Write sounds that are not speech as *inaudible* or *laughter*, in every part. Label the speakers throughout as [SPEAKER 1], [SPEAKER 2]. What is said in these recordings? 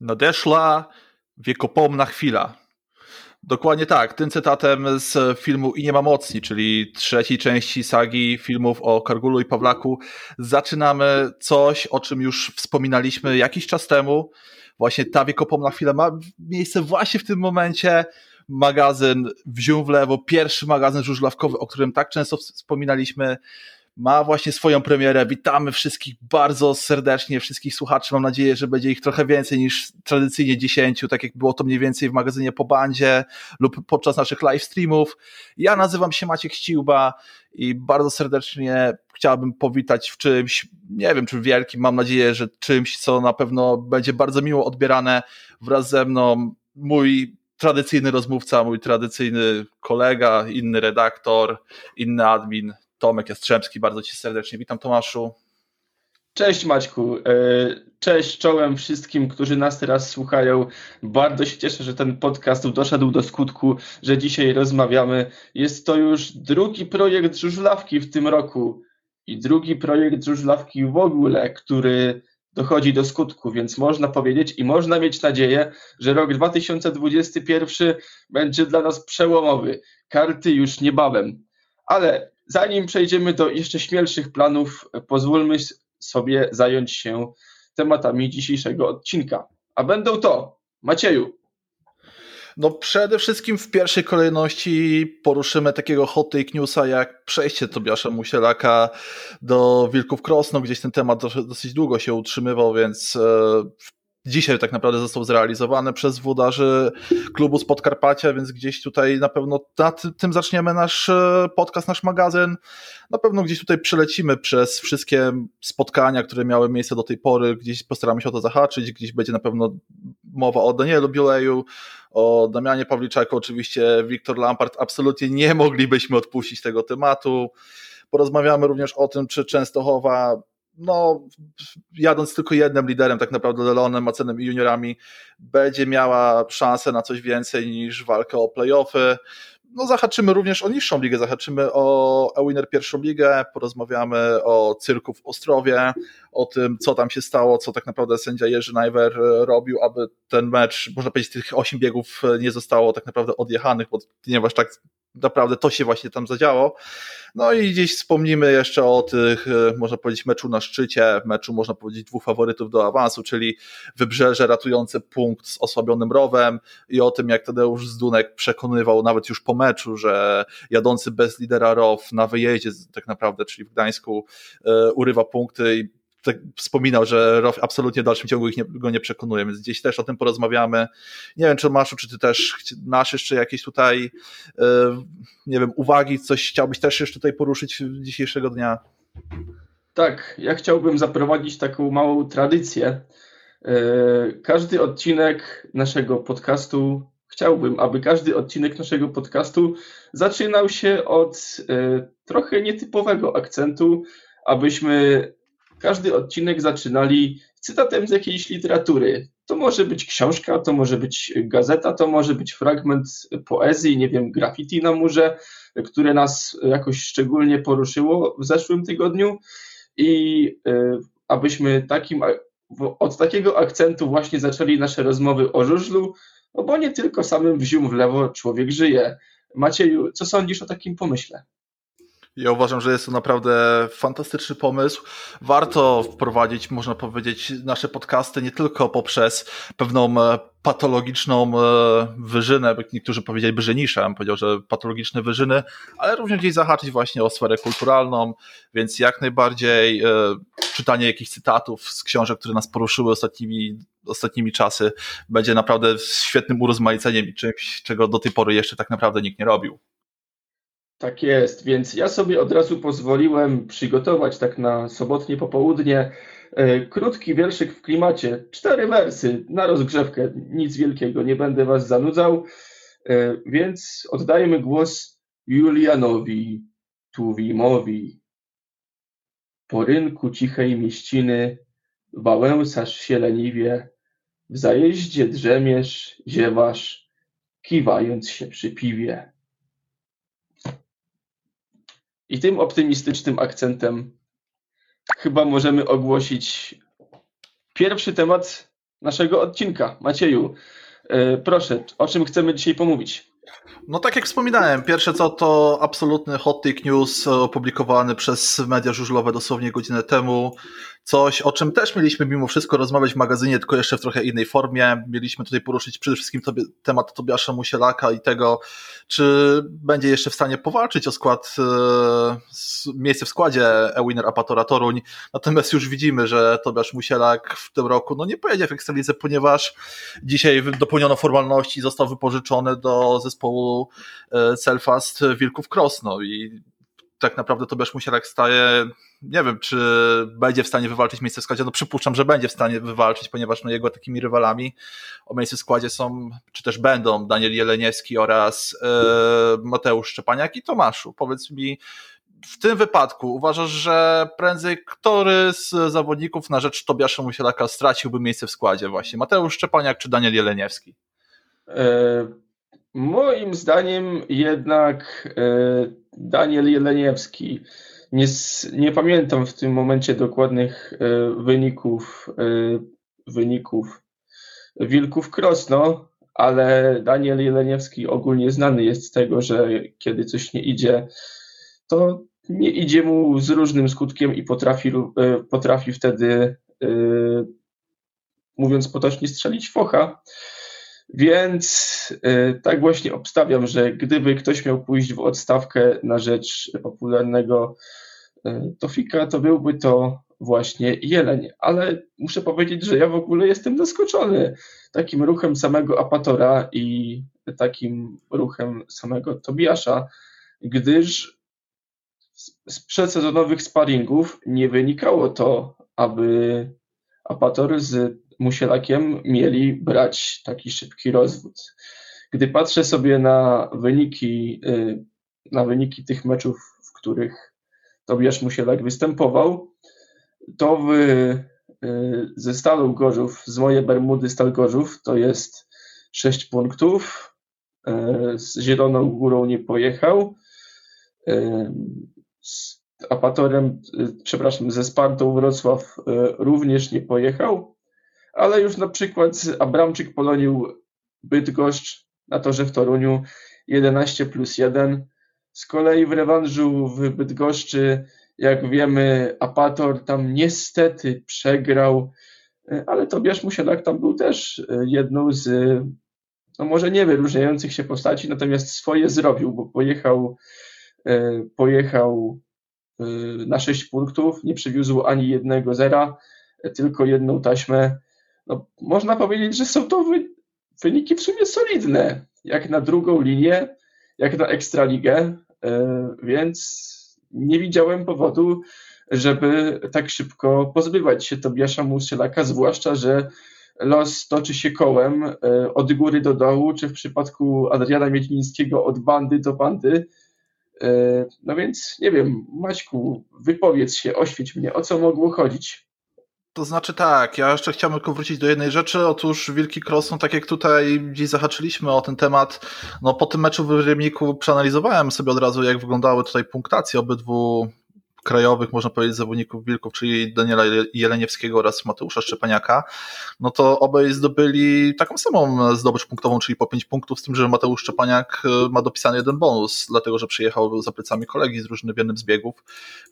[SPEAKER 1] Nadeszła wiekopomna chwila. Dokładnie tak, tym cytatem z filmu I nie ma mocni, czyli trzeciej części sagi filmów o Kargulu i Pawlaku, zaczynamy coś, o czym już wspominaliśmy jakiś czas temu. Właśnie ta wiekopomna chwila ma miejsce właśnie w tym momencie. Magazyn wziął w lewo, pierwszy magazyn żużlawkowy, o którym tak często wspominaliśmy, ma właśnie swoją premierę. Witamy wszystkich bardzo serdecznie, wszystkich słuchaczy. Mam nadzieję, że będzie ich trochę więcej niż tradycyjnie 10, tak jak było to mniej więcej w magazynie po bandzie lub podczas naszych live streamów. Ja nazywam się Maciek Ściłba i bardzo serdecznie chciałbym powitać w czymś, nie wiem czy wielkim, mam nadzieję, że czymś, co na pewno będzie bardzo miło odbierane wraz ze mną. Mój tradycyjny rozmówca, mój tradycyjny kolega, inny redaktor, inny admin, Tomek Jastrzębski. Bardzo Cię serdecznie witam, Tomaszu.
[SPEAKER 2] Cześć Maćku, e, cześć czołem wszystkim, którzy nas teraz słuchają. Bardzo się cieszę, że ten podcast doszedł do skutku, że dzisiaj rozmawiamy. Jest to już drugi projekt żużlawki w tym roku i drugi projekt żużlawki w ogóle, który dochodzi do skutku, więc można powiedzieć i można mieć nadzieję, że rok 2021 będzie dla nas przełomowy. Karty już niebawem. Ale zanim przejdziemy do jeszcze śmielszych planów, pozwólmy sobie zająć się tematami dzisiejszego odcinka. A będą to, Macieju.
[SPEAKER 1] No przede wszystkim w pierwszej kolejności poruszymy takiego hot take newsa jak przejście Tobiasza Musielaka do Wilków Krosno. Gdzieś ten temat dosyć długo się utrzymywał, więc e, dzisiaj tak naprawdę został zrealizowany przez włodarzy klubu z Podkarpacia, więc gdzieś tutaj na pewno nad tym zaczniemy nasz e, podcast, nasz magazyn. Na pewno gdzieś tutaj przelecimy przez wszystkie spotkania, które miały miejsce do tej pory, gdzieś postaramy się o to zahaczyć, gdzieś będzie na pewno mowa o Danielu Biuleju, o Damianie Pawliczaku, oczywiście Wiktor Lampard, absolutnie nie moglibyśmy odpuścić tego tematu. Porozmawiamy również o tym, czy Częstochowa no, jadąc tylko jednym liderem, tak naprawdę Leonem, Macenem i juniorami, będzie miała szansę na coś więcej niż walkę o playoffy. No, zahaczymy również o niższą ligę, zahaczymy o Ewiner pierwszą ligę, porozmawiamy o cyrku w Ostrowie, o tym, co tam się stało, co tak naprawdę sędzia Jerzy Najwer robił, aby ten mecz, można powiedzieć, tych osiem biegów nie zostało tak naprawdę odjechanych, ponieważ tak naprawdę to się właśnie tam zadziało. No i gdzieś wspomnimy jeszcze o tych, e, można powiedzieć, meczu na szczycie, meczu, można powiedzieć, dwóch faworytów do awansu, czyli Wybrzeże ratujące punkt z osłabionym rowem i o tym, jak Tadeusz Zdunek przekonywał nawet już po meczu, że jadący bez lidera row na wyjeździe tak naprawdę, czyli w Gdańsku, e, urywa punkty i tak wspominał, że Rof absolutnie w dalszym ciągu ich nie, go nie przekonuje, więc gdzieś też o tym porozmawiamy. Nie wiem, czy Maszu, czy ty też masz jeszcze jakieś tutaj, yy, nie wiem, uwagi, coś chciałbyś też jeszcze tutaj poruszyć dzisiejszego dnia?
[SPEAKER 2] Tak, ja chciałbym zaprowadzić taką małą tradycję. Yy, każdy odcinek naszego podcastu, chciałbym, aby każdy odcinek naszego podcastu zaczynał się od yy, trochę nietypowego akcentu, abyśmy każdy odcinek zaczynali cytatem z jakiejś literatury. To może być książka, to może być gazeta, to może być fragment poezji, nie wiem, graffiti na murze, które nas jakoś szczególnie poruszyło w zeszłym tygodniu. I y, abyśmy takim, od takiego akcentu właśnie zaczęli nasze rozmowy o żużlu, no bo nie tylko samym wzium w lewo człowiek żyje. Macieju, co sądzisz o takim pomyśle?
[SPEAKER 1] Ja uważam, że jest to naprawdę fantastyczny pomysł. Warto wprowadzić, można powiedzieć, nasze podcasty nie tylko poprzez pewną e, patologiczną e, wyżynę, niektórzy powiedzieliby, że niszę, ja bym powiedział, że patologiczne wyżyny, ale również gdzieś zahaczyć właśnie o sferę kulturalną, więc jak najbardziej e, czytanie jakichś cytatów z książek, które nas poruszyły ostatnimi, ostatnimi czasy, będzie naprawdę świetnym urozmaiceniem i czymś, czego do tej pory jeszcze tak naprawdę nikt nie robił.
[SPEAKER 2] Tak jest, więc ja sobie od razu pozwoliłem przygotować tak na sobotnie popołudnie e, krótki wierszyk w klimacie, cztery wersy na rozgrzewkę, nic wielkiego, nie będę was zanudzał, e, więc oddajemy głos Julianowi Tuwimowi. Po rynku cichej mieściny wałęsasz się leniwie, w zajeździe drzemiesz, ziewasz, kiwając się przy piwie. I tym optymistycznym akcentem chyba możemy ogłosić pierwszy temat naszego odcinka. Macieju, proszę, o czym chcemy dzisiaj pomówić?
[SPEAKER 1] No tak jak wspominałem, pierwsze co to absolutny hot take news opublikowany przez media żużlowe dosłownie godzinę temu. Coś, o czym też mieliśmy mimo wszystko rozmawiać w magazynie, tylko jeszcze w trochę innej formie. Mieliśmy tutaj poruszyć przede wszystkim tobie, temat Tobiasza Musielaka i tego, czy będzie jeszcze w stanie powalczyć o skład, e, miejsce w składzie e-winner Apatora Toruń. Natomiast już widzimy, że Tobiasz Musielak w tym roku no nie pojedzie w Ekstralidze, ponieważ dzisiaj dopełniono formalności i został wypożyczony do zespołu e, Celfast Wilków Krosno i tak naprawdę Tobiasz Musielak staje, nie wiem, czy będzie w stanie wywalczyć miejsce w składzie, no przypuszczam, że będzie w stanie wywalczyć, ponieważ no jego takimi rywalami o miejsce w składzie są, czy też będą Daniel Jeleniewski oraz e, Mateusz Szczepaniak i Tomaszu. Powiedz mi, w tym wypadku uważasz, że prędzej który z zawodników na rzecz Tobiasza Musielaka straciłby miejsce w składzie właśnie? Mateusz Szczepaniak czy Daniel Jeleniewski?
[SPEAKER 2] E, moim zdaniem jednak e, Daniel Jeleniewski. Nie, nie pamiętam w tym momencie dokładnych e, wyników, e, wyników Wilków Krosno, ale Daniel Jeleniewski ogólnie znany jest z tego, że kiedy coś nie idzie, to nie idzie mu z różnym skutkiem i potrafi, potrafi wtedy, mówiąc potocznie, strzelić focha. Więc y, tak właśnie obstawiam, że gdyby ktoś miał pójść w odstawkę na rzecz popularnego y, Tofika, to byłby to właśnie Jeleń. Ale muszę powiedzieć, że ja w ogóle jestem zaskoczony takim ruchem samego Apatora i takim ruchem samego Tobiasza, gdyż z przedsezonowych sparingów nie wynikało to, aby Apator z Musielakiem mieli brać taki szybki rozwód. Gdy patrzę sobie na wyniki, y, na wyniki tych meczów, w których Tobiasz Musielak występował, to w, y, ze Stalą Gorzów, z mojej Bermudy Stal Gorzów, to jest 6 punktów. Y, z Zieloną Górą nie pojechał. Z Apatorem, przepraszam, ze Spartą Wrocław również nie pojechał ale już na przykład Abramczyk polonił Bydgoszcz na torze w Toruniu 11 plus 1. Z kolei w rewanżu w Bydgoszczy, jak wiemy, Apator tam niestety przegrał, ale Tobiasz Musielak tam był też jedną z, no może nie wyróżniających się postaci, natomiast swoje zrobił, bo pojechał, pojechał na 6 punktów, nie przywiózł ani jednego zera, tylko jedną taśmę no, można powiedzieć, że są to wy, wyniki w sumie solidne, jak na drugą linię, jak na Ekstraligę, e, więc nie widziałem powodu, żeby tak szybko pozbywać się Tobiasza Musielaka, zwłaszcza, że los toczy się kołem e, od góry do dołu, czy w przypadku Adriana Miedlińskiego od bandy do bandy. E, no więc nie wiem, Maćku, wypowiedz się, oświeć mnie, o co mogło chodzić.
[SPEAKER 1] To znaczy tak, ja jeszcze chciałbym tylko wrócić do jednej rzeczy. Otóż Wilki Cross, no tak jak tutaj gdzieś zahaczyliśmy o ten temat, no po tym meczu w Rybniku przeanalizowałem sobie od razu, jak wyglądały tutaj punktacje obydwu krajowych, można powiedzieć, zawodników Wilków, czyli Daniela Jeleniewskiego oraz Mateusza Szczepaniaka, no to obaj zdobyli taką samą zdobycz punktową, czyli po 5 punktów, z tym, że Mateusz Szczepaniak e, ma dopisany jeden bonus, dlatego, że przyjechał za plecami kolegi z drużyny w jednym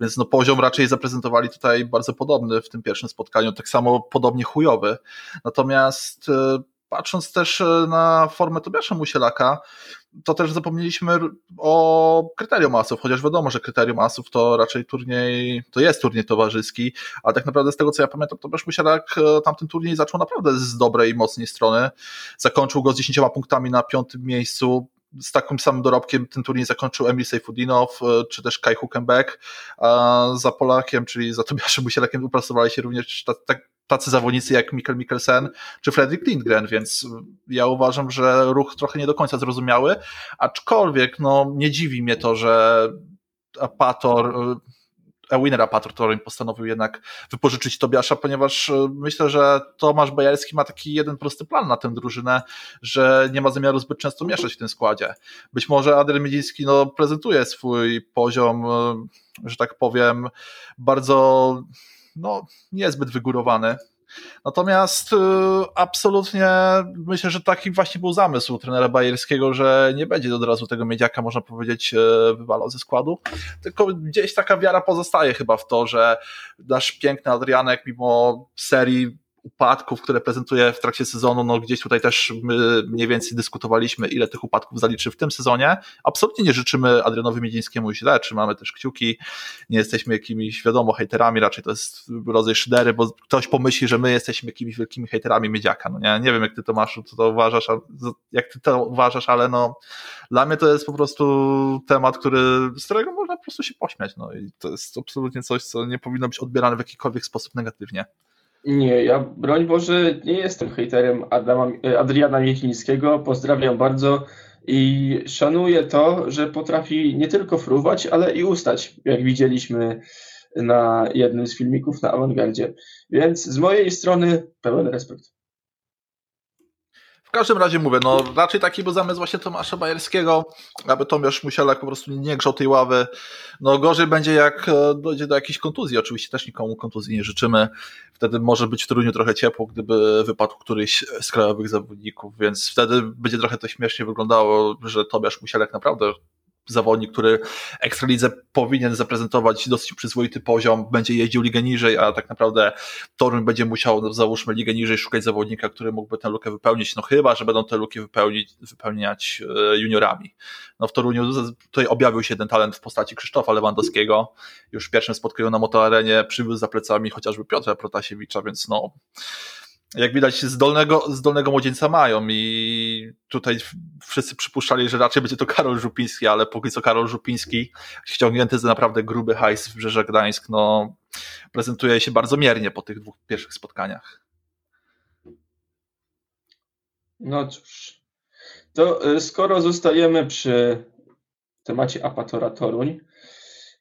[SPEAKER 1] więc no poziom raczej zaprezentowali tutaj bardzo podobny w tym pierwszym spotkaniu, tak samo podobnie chujowy. Natomiast e, patrząc też e, na formę Tobiasza Musielaka, to też zapomnieliśmy o kryterium asów, chociaż wiadomo, że kryterium asów to raczej turniej, to jest turniej towarzyski, ale tak naprawdę z tego co ja pamiętam, Tobiasz Musielak e, tamten turniej zaczął naprawdę z dobrej mocnej strony. Zakończył go z 10 punktami na piątym miejscu, z takim samym dorobkiem ten turniej zakończył Emil Seyfudinow, e, czy też Kai Huckenbeck, a za Polakiem, czyli za Tobiaszem Musielakiem upracowali się również tak tacy zawodnicy jak Mikkel Mikkelsen czy Fredrik Lindgren, więc ja uważam, że ruch trochę nie do końca zrozumiały, aczkolwiek no, nie dziwi mnie to, że Apator winner Apator Torin postanowił jednak wypożyczyć Tobiasza, ponieważ e, myślę, że Tomasz Bajarski ma taki jeden prosty plan na tę drużynę, że nie ma zamiaru zbyt często mieszać w tym składzie. Być może Adrian Miedziński no, prezentuje swój poziom, e, że tak powiem, bardzo no, niezbyt wygórowany. Natomiast y, absolutnie myślę, że taki właśnie był zamysł trenera Bajerskiego, że nie będzie od razu tego miedziaka, można powiedzieć, y, wywalał ze składu, tylko gdzieś taka wiara pozostaje chyba w to, że nasz piękny Adrianek mimo serii upadków, które prezentuje w trakcie sezonu, no gdzieś tutaj też mniej więcej dyskutowaliśmy, ile tych upadków zaliczy w tym sezonie. Absolutnie nie życzymy Adrianowi Miedzińskiemu źle, mamy też kciuki, nie jesteśmy jakimiś, wiadomo, hejterami, raczej to jest rodzaj szydery, bo ktoś pomyśli, że my jesteśmy jakimiś wielkimi hejterami Miedziaka, no nie, nie wiem jak ty Tomaszu, co to uważasz, jak ty to uważasz, ale no dla mnie to jest po prostu temat, który, z którego można po prostu się pośmiać, no i to jest absolutnie coś, co nie powinno być odbierane w jakikolwiek sposób negatywnie.
[SPEAKER 2] Nie, ja broń Boże nie jestem hejterem Adama, Adriana Miedzińskiego. Pozdrawiam bardzo i szanuję to, że potrafi nie tylko fruwać, ale i ustać, jak widzieliśmy na jednym z filmików na Awangardzie. Więc z mojej strony pełen respekt.
[SPEAKER 1] W każdym razie mówię, no raczej taki był zamysł właśnie Tomasza Bajerskiego, aby Tomasz Musielak po prostu nie grzał tej ławy. No gorzej będzie jak e, dojdzie do jakiejś kontuzji, oczywiście też nikomu kontuzji nie życzymy. Wtedy może być w Toruniu trochę ciepło, gdyby wypadł któryś z krajowych zawodników, więc wtedy będzie trochę to śmiesznie wyglądało, że Tomasz Musielak naprawdę zawodnik, który Ekstralidze powinien zaprezentować dosyć przyzwoity poziom, będzie jeździł ligę niżej, a tak naprawdę Toruń będzie musiał, no, załóżmy, ligę niżej szukać zawodnika, który mógłby tę lukę wypełnić, no chyba, że będą te luki wypełnić, wypełniać e, juniorami. No w Toruniu tutaj objawił się ten talent w postaci Krzysztofa Lewandowskiego, już w pierwszym spotkaniu na motoarenie przywiózł za plecami chociażby Piotra Protasiewicza, więc no jak widać, zdolnego, zdolnego młodzieńca mają i tutaj wszyscy przypuszczali, że raczej będzie to Karol Żupiński, ale póki co Karol Żupiński, ściągnięty za naprawdę gruby hajs w Brzeże Gdańsk, no, prezentuje się bardzo miernie po tych dwóch pierwszych spotkaniach.
[SPEAKER 2] No cóż, to y, skoro zostajemy przy temacie Apatora Toruń,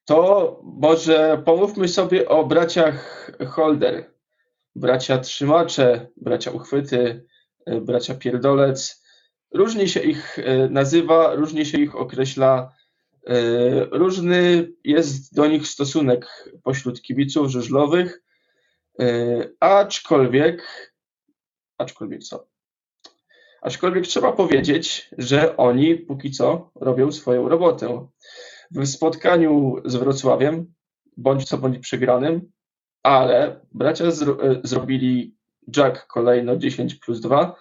[SPEAKER 2] to może pomówmy sobie o braciach Holder bracia trzymacze, bracia uchwyty, e, bracia pierdolec. Różnie się ich e, nazywa, różnie się ich określa. E, różny jest do nich stosunek pośród kibiców żużlowych, aczkolwiek, aczkolwiek co? Aczkolwiek trzeba powiedzieć, że oni póki co robią swoją robotę. W spotkaniu z Wrocławiem, bądź co bądź przegranym, ale bracia zro e, zrobili Jack kolejno 10 plus 2,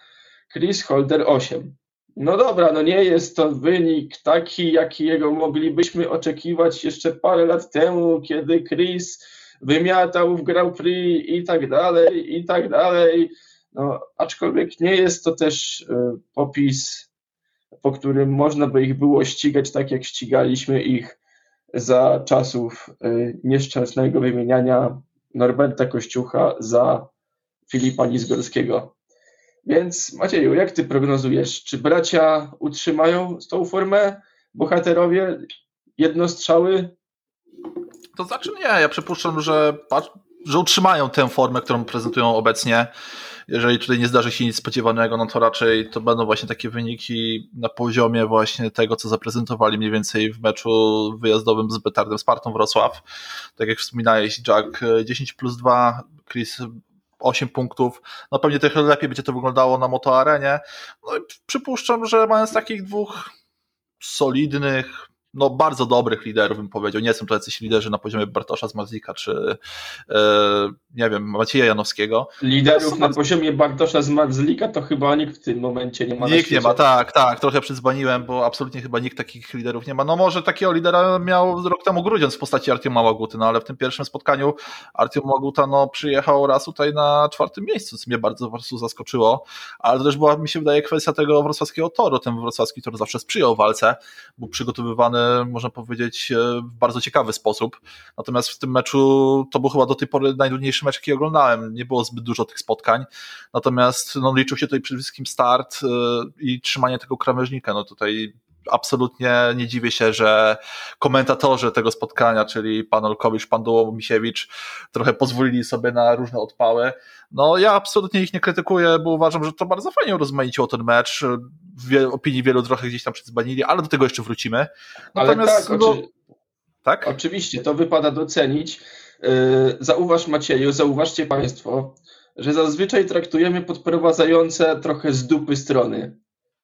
[SPEAKER 2] Chris Holder 8. No dobra, no nie jest to wynik taki, jakiego moglibyśmy oczekiwać jeszcze parę lat temu, kiedy Chris wymiatał w Grand Prix i tak dalej, i tak dalej. No, aczkolwiek nie jest to też y, popis, po którym można by ich było ścigać tak, jak ścigaliśmy ich za czasów y, nieszczęsnego wymieniania Norberta Kościucha za Filipa Nizgorskiego. Więc Macieju, jak ty prognozujesz, czy bracia utrzymają tą formę? Bohaterowie jednostrzały?
[SPEAKER 1] To znaczy nie, ja przypuszczam, że, że utrzymają tę formę, którą prezentują obecnie. Jeżeli tutaj nie zdarzy się nic spodziewanego, no to raczej to będą właśnie takie wyniki na poziomie właśnie tego, co zaprezentowali mniej więcej w meczu wyjazdowym z Betardem Spartą Wrocław. Tak jak wspominałeś, Jack 10 plus 2, Chris 8 punktów. No pewnie trochę lepiej będzie to wyglądało na motoarenie. No i przypuszczam, że mając takich dwóch solidnych, no, bardzo dobrych liderów, bym powiedział. Nie są to jacyś liderzy na poziomie Bartosza z Mazlika, czy e, nie wiem, Macieja Janowskiego.
[SPEAKER 2] Liderów na poziomie Bartosza z Mazlika to chyba nikt w tym momencie nie ma.
[SPEAKER 1] Nikt nie ma, tak, tak. Trochę przyzbaniłem, bo absolutnie chyba nikt takich liderów nie ma. No może takiego lidera miał rok temu Grudziądz w postaci Artioma Maguty, no ale w tym pierwszym spotkaniu Artiom Maguta no, przyjechał raz tutaj na czwartym miejscu, co mnie bardzo po prostu zaskoczyło, ale to też była, mi się wydaje, kwestia tego wrocławskiego toru. Ten wrocławski tor zawsze sprzyjał walce, był przygotowywany można powiedzieć, e, w bardzo ciekawy sposób. Natomiast w tym meczu to był chyba do tej pory najdłuższy mecz, jaki oglądałem. Nie było zbyt dużo tych spotkań. Natomiast no, liczył się tutaj przede wszystkim start e, i trzymanie tego krawężnika. No tutaj absolutnie nie dziwię się, że komentatorzy tego spotkania, czyli pan Olkowicz, pan Misiewicz, trochę pozwolili sobie na różne odpały. No ja absolutnie ich nie krytykuję, bo uważam, że to bardzo fajnie rozmaiciło ten mecz. W opinii wielu trochę gdzieś tam przyzbanili, ale do tego jeszcze wrócimy.
[SPEAKER 2] Natomiast, ale tak, no, oczy... tak? Oczywiście, to wypada docenić. Yy, zauważ Macieju, zauważcie Państwo, że zazwyczaj traktujemy podprowadzające trochę z dupy strony.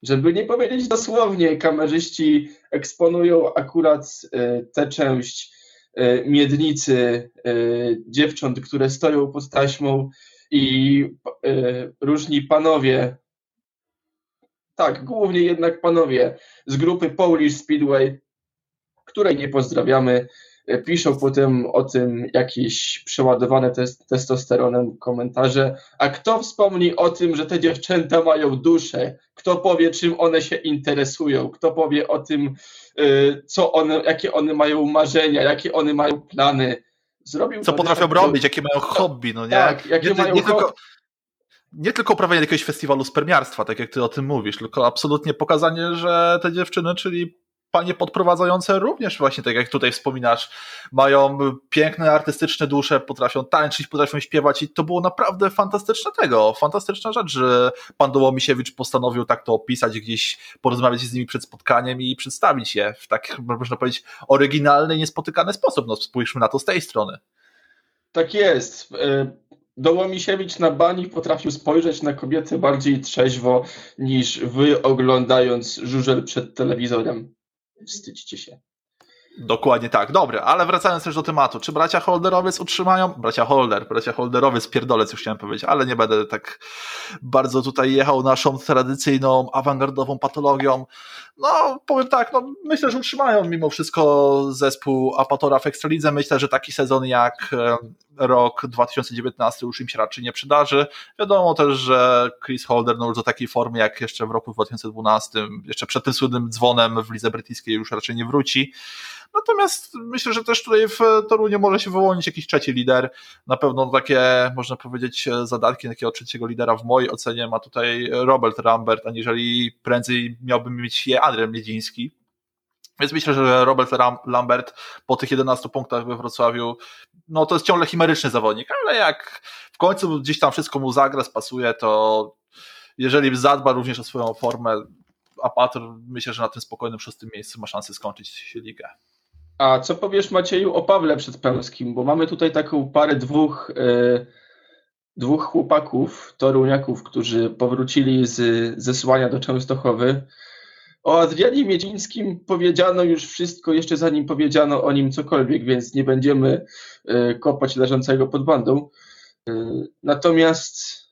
[SPEAKER 2] Żeby nie powiedzieć dosłownie, kamerzyści eksponują akurat y, tę część y, miednicy y, dziewcząt, które stoją pod taśmą i różni panowie, tak, głównie jednak panowie z grupy Polish Speedway, której nie pozdrawiamy, piszą potem o tym jakieś przeładowane test, testosteronem komentarze. A kto wspomni o tym, że te dziewczęta mają duszę? Kto powie, czym one się interesują? Kto powie o tym, y, co one, jakie one mają marzenia, jakie one mają plany?
[SPEAKER 1] Zrobił co potrafią robić, jakie mają hobby, no nie?
[SPEAKER 2] Tak, jakie
[SPEAKER 1] nie,
[SPEAKER 2] mają
[SPEAKER 1] nie tylko, nie tylko uprawianie jakiegoś festiwalu spermiarstwa, tak jak ty o tym mówisz, tylko absolutnie pokazanie, że te dziewczyny, czyli panie podprowadzające również właśnie, tak jak tutaj wspominasz, mają piękne, artystyczne dusze, potrafią tańczyć, potrafią śpiewać i to było naprawdę fantastyczne tego, fantastyczna rzecz, że pan Dołomisiewicz postanowił tak to opisać, gdzieś porozmawiać z nimi przed spotkaniem i przedstawić je w tak, można powiedzieć, oryginalny, niespotykany sposób. No spójrzmy na to z tej strony.
[SPEAKER 2] Tak jest. Dołomisiewicz na bani potrafił spojrzeć na kobiety bardziej trzeźwo niż wy oglądając żużel przed telewizorem. Wstydźcie się.
[SPEAKER 1] Dokładnie tak. Dobre, ale wracając też do tematu. Czy bracia Holderowiec utrzymają? Bracia Holder, bracia Holderowiec, pierdolec już chciałem powiedzieć, ale nie będę tak bardzo tutaj jechał naszą tradycyjną, awangardową patologią. No, powiem tak, no, myślę, że utrzymają mimo wszystko zespół Apatora w Ekstralidze. Myślę, że taki sezon jak e, rok 2019 już im się raczej nie przydarzy. Wiadomo też, że Chris Holder no już do takiej formy jak jeszcze w roku 2012, jeszcze przed tym słynnym dzwonem w lidze brytyjskiej już raczej nie wróci. Natomiast myślę, że też tutaj w Toruniu może się wyłonić jakiś trzeci lider. Na pewno takie, można powiedzieć, zadatki takiego trzeciego lidera w mojej ocenie ma tutaj Robert Rambert, aniżeli prędzej miałbym mieć je Adrian Miedziński. Więc myślę, że Robert Lambert po tych 11 punktach we Wrocławiu, no to jest ciągle chimeryczny zawodnik, ale jak w końcu gdzieś tam wszystko mu zagra, spasuje, to jeżeli zadba również o swoją formę, Apator myślę, że na tym spokojnym szóstym miejscu ma szansę skończyć ligę.
[SPEAKER 2] A co powiesz Macieju o Pawle Przedpełskim? Bo mamy tutaj taką parę dwóch, yy, dwóch chłopaków, toruniaków, którzy powrócili z zesłania do Częstochowy. O Adrianie Miedzińskim powiedziano już wszystko, jeszcze zanim powiedziano o nim cokolwiek, więc nie będziemy yy, kopać leżącego pod bandą. Yy, natomiast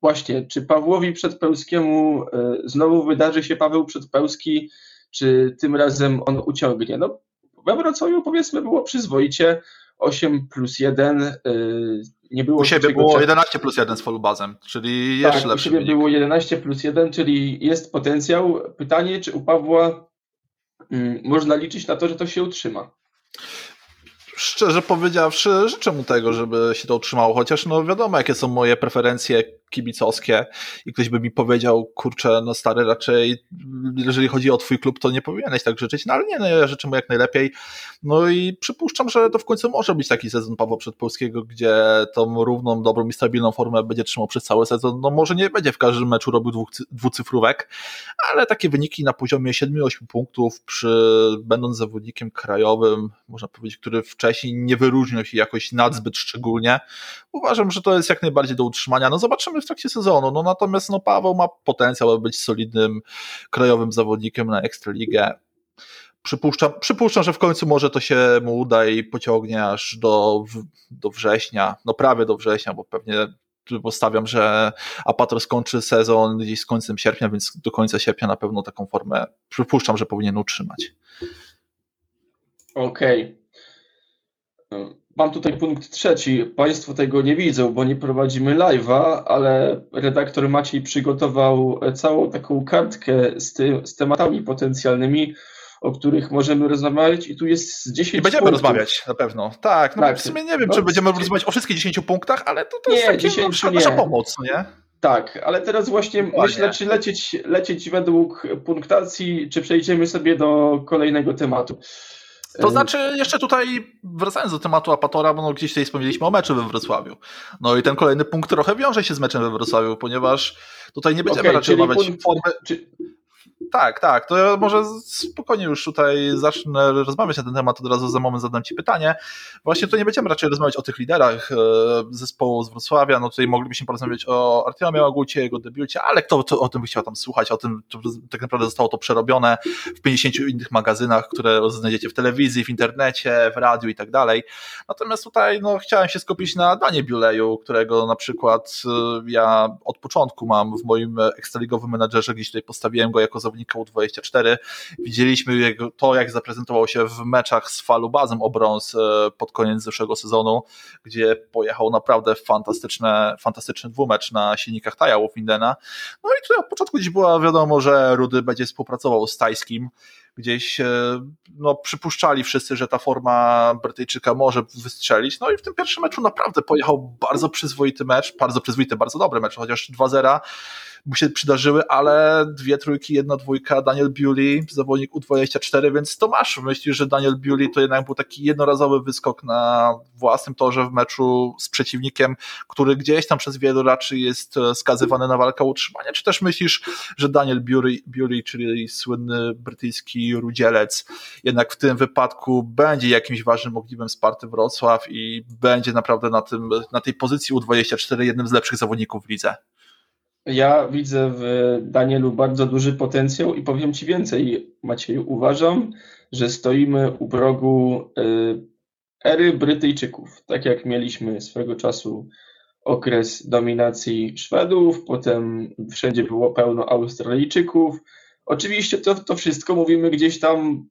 [SPEAKER 2] właśnie, czy Pawłowi Przedpełskiemu znowu wydarzy się Paweł Przedpełski, czy tym razem on uciągnie? No, we Wrocławiu powiedzmy było przyzwoicie 8 plus 1. Y, nie było
[SPEAKER 1] u siebie było 11 plus 1 z Folubazem, czyli jeszcze tak, lepszy.
[SPEAKER 2] U siebie wynik. było 11 plus 1, czyli jest potencjał. Pytanie, czy u Pawła mm, można liczyć na to, że to się utrzyma?
[SPEAKER 1] Szczerze powiedziawszy, życzę mu tego, żeby się to utrzymało, chociaż no wiadomo, jakie są moje preferencje kibicowskie i ktoś by mi powiedział, kurczę, no stary, raczej jeżeli chodzi o twój klub, to nie powinieneś tak życzyć, no ale nie, no ja życzę mu jak najlepiej. No i przypuszczam, że to w końcu może być taki sezon Pawła Przedpolskiego, gdzie tą równą, dobrą i stabilną formę będzie trzymał przez cały sezon. No może nie będzie w każdym meczu robił dwóch, dwucyfrówek, ale takie wyniki na poziomie 7-8 punktów, przy, będąc zawodnikiem krajowym, można powiedzieć, który wcześniej nie wyróżniał się jakoś nadzbyt szczególnie, uważam, że to jest jak najbardziej do utrzymania. No zobaczymy w trakcie sezonu. No natomiast no, Paweł ma potencjał, aby być solidnym krajowym zawodnikiem na Ekstraligę. Przypuszczam, przypuszczam, że w końcu może to się mu uda i pociągnie aż do, do września, no prawie do września, bo pewnie postawiam, że Apatro skończy sezon gdzieś z końcem sierpnia, więc do końca sierpnia na pewno taką formę przypuszczam, że powinien utrzymać.
[SPEAKER 2] Okej. Okay. Mam tutaj punkt trzeci. Państwo tego nie widzą, bo nie prowadzimy live'a, ale redaktor Maciej przygotował całą taką kartkę z, ty, z tematami potencjalnymi, o których możemy rozmawiać i tu jest z 10
[SPEAKER 1] I będziemy punktów. rozmawiać na pewno. Tak, no tak. w sumie nie wiem, no, czy będziemy rozmawiać o wszystkich 10 punktach, ale to, to nie, jest takie, 10 no, nasza pomoc, nie?
[SPEAKER 2] Tak, ale teraz właśnie myślę, czy lecieć, lecieć według punktacji, czy przejdziemy sobie do kolejnego tematu.
[SPEAKER 1] To znaczy, jeszcze tutaj wracając do tematu Apatora, bo no gdzieś tutaj wspomnieliśmy o meczu we Wrocławiu. No i ten kolejny punkt trochę wiąże się z meczem we Wrocławiu, ponieważ tutaj nie będziemy okay, raczej omawiać
[SPEAKER 2] punkt, formy. Czy,
[SPEAKER 1] Tak, tak. To może spokojnie już tutaj zacznę rozmawiać na ten temat, od razu za moment zadam Ci pytanie. Właśnie tu nie będziemy raczej rozmawiać o tych liderach e, zespołu z Wrocławia, no tutaj moglibyśmy porozmawiać o Artiomie Agucie, jego debiucie, ale kto to, o tym by chciał tam słuchać, o tym to, tak naprawdę zostało to przerobione w 50 innych magazynach, które znajdziecie w telewizji, w internecie, w radiu i tak dalej. Natomiast tutaj no, chciałem się skupić na Danie Biuleju, którego na przykład e, ja od początku mam w moim ekstraligowym menadżerze, gdzieś tutaj postawiłem go jako zawodnika U24. Widzieliśmy to, jak zaprezentował się w meczach z Falubazem o brąz e, pod koniec zeszłego sezonu, gdzie pojechał naprawdę fantastyczne, fantastyczny dwumecz na silnikach Taja Findena. No i tutaj od początku gdzieś było wiadomo, że Rudy będzie współpracował z Tajskim gdzieś e, no, przypuszczali wszyscy, że ta forma Brytyjczyka może wystrzelić. No i w tym pierwszym meczu naprawdę pojechał bardzo przyzwoity mecz, bardzo przyzwoity, bardzo dobry mecz, chociaż 2-0 mu się przydarzyły, ale dwie trójki, jedna dwójka, Daniel Bewley, zawodnik U24, więc to masz. Myślisz, że Daniel Bewley to jednak był taki jednorazowy wyskok na własnym torze w meczu z przeciwnikiem, który gdzieś tam przez wielu raczej jest e, skazywany na walkę o utrzymanie, czy też myślisz, że Daniel Bewley, Bewley czyli słynny brytyjski rudzielec, jednak w tym wypadku będzie jakimś ważnym ogniwem Sparty Wrocław i będzie naprawdę na, tym, na tej pozycji U24 jednym z lepszych zawodników w lidze?
[SPEAKER 2] Ja widzę w Danielu bardzo duży potencjał i powiem Ci więcej, Maciej. Uważam, że stoimy u progu y, ery Brytyjczyków. Tak jak mieliśmy swego czasu okres dominacji Szwedów, potem wszędzie było pełno Australijczyków. Oczywiście to, to wszystko mówimy gdzieś tam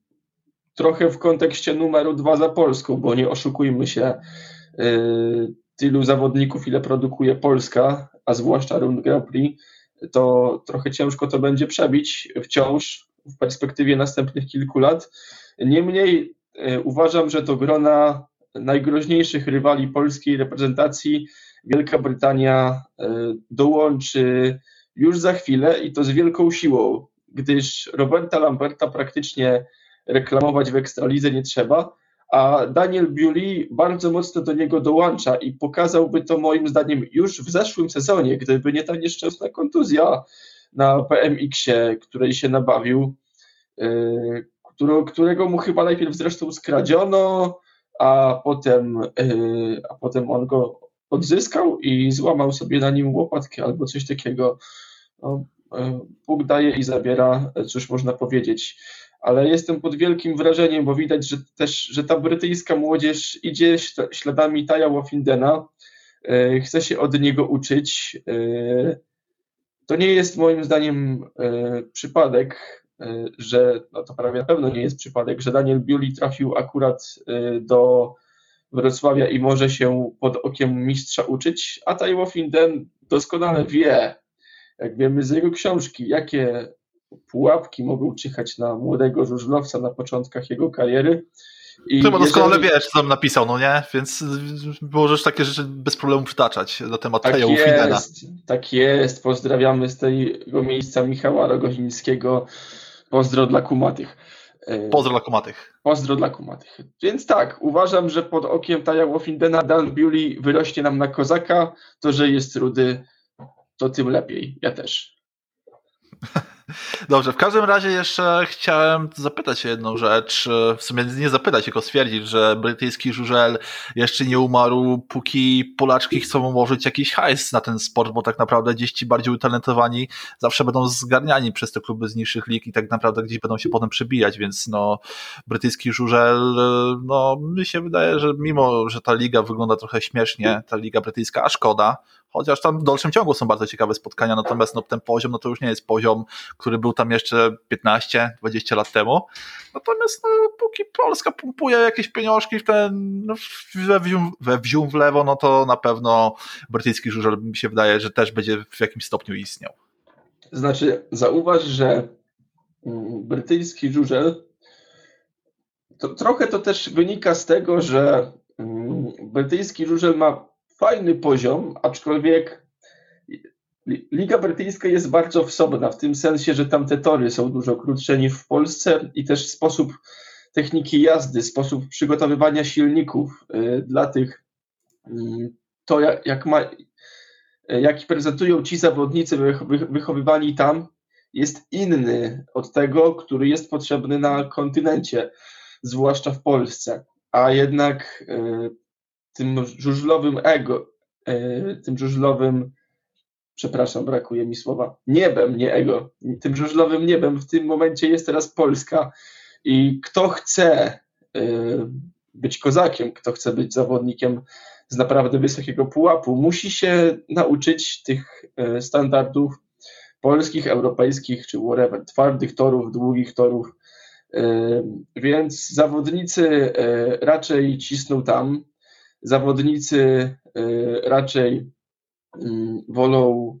[SPEAKER 2] trochę w kontekście numeru dwa za Polską, bo nie oszukujmy się, y, tylu zawodników, ile produkuje Polska, a zwłaszcza Rund Grand Prix, to trochę ciężko to będzie przebić wciąż w perspektywie następnych kilku lat. Niemniej e, uważam, że do grona najgroźniejszych rywali polskiej reprezentacji Wielka Brytania e, dołączy już za chwilę i to z wielką siłą, gdyż Roberta Lamberta praktycznie reklamować w Ekstralidze nie trzeba, a Daniel Bewley bardzo mocno do niego dołącza i pokazałby to moim zdaniem już w zeszłym sezonie, gdyby nie ta nieszczęsna kontuzja na PMX-ie, której się nabawił, yy, którego mu chyba najpierw zresztą skradziono, a potem, yy, a potem on go odzyskał i złamał sobie na nim łopatkę albo coś takiego. No, yy, Bóg daje i zabiera, cóż można powiedzieć ale jestem pod wielkim wrażeniem, bo widać, że też, że ta brytyjska młodzież idzie śladami Taja Wofindena, e, chce się od niego uczyć. E, to nie jest moim zdaniem e, przypadek, że, no to prawie na pewno nie jest przypadek, że Daniel Bewley trafił akurat do Wrocławia i może się pod okiem mistrza uczyć, a Taj Wofinden doskonale wie, jak wiemy z jego książki, jakie pułapki mogą czyhać na młodego żużlowca na początkach jego kariery.
[SPEAKER 1] I Chyba doskonale jeżeli... wiesz, co tam napisał, no nie? Więc możesz takie rzeczy bez problemu przytaczać na temat tak Teja
[SPEAKER 2] jest, Tak jest. Pozdrawiamy z tego miejsca Michała Rogozińskiego. Pozdro dla kumatych.
[SPEAKER 1] E, Pozdro dla kumatych.
[SPEAKER 2] Pozdro dla kumatych. Więc tak, uważam, że pod okiem Taja Wofindena Dan Bewley wyrośnie nam na kozaka. To, że jest rudy, to tym lepiej. Ja też. *laughs*
[SPEAKER 1] Dobrze, w każdym razie jeszcze chciałem zapytać się jedną rzecz. W sumie nie zapytać, tylko stwierdzić, że brytyjski żużel jeszcze nie umarł, póki Polaczki chcą ułożyć jakiś hajs na ten sport, bo tak naprawdę gdzieś ci bardziej utalentowani zawsze będą zgarniani przez te kluby z niższych lig i tak naprawdę gdzieś będą się potem przebijać, więc no brytyjski żużel, no mi się wydaje, że mimo, że ta liga wygląda trochę śmiesznie, ta liga brytyjska, a szkoda, chociaż tam w dalszym ciągu są bardzo ciekawe spotkania, natomiast no, ten poziom no to już nie jest poziom, który był tam jeszcze 15-20 lat temu. Natomiast no, póki Polska pompuje jakieś pieniążki w ten, no, we, wzium, we w lewo, no to na pewno brytyjski żużel mi się wydaje, że też będzie w jakimś stopniu istniał.
[SPEAKER 2] Znaczy, zauważ, że mm, brytyjski żużel to trochę to też wynika z tego, że mm, brytyjski żużel ma fajny poziom, aczkolwiek Liga Brytyjska jest bardzo wsobna, w tym sensie, że tam te tory są dużo krótsze niż w Polsce i też sposób techniki jazdy, sposób przygotowywania silników y, dla tych, mm, to jak, jak ma, prezentują ci zawodnicy wychowywani tam, jest inny od tego, który jest potrzebny na kontynencie, zwłaszcza w Polsce. A jednak e, tym żużlowym ego, e, tym żużlowym, przepraszam, brakuje mi słowa, niebem, nie ego, tym żużlowym niebem w tym momencie jest teraz Polska. I kto chce być kozakiem, kto chce być zawodnikiem z naprawdę wysokiego pułapu, musi się nauczyć tych e, standardów polskich, europejskich czy whatever, twardych torów, długich torów. E, więc zawodnicy e, raczej cisną tam, zawodnicy raczej mm, wolą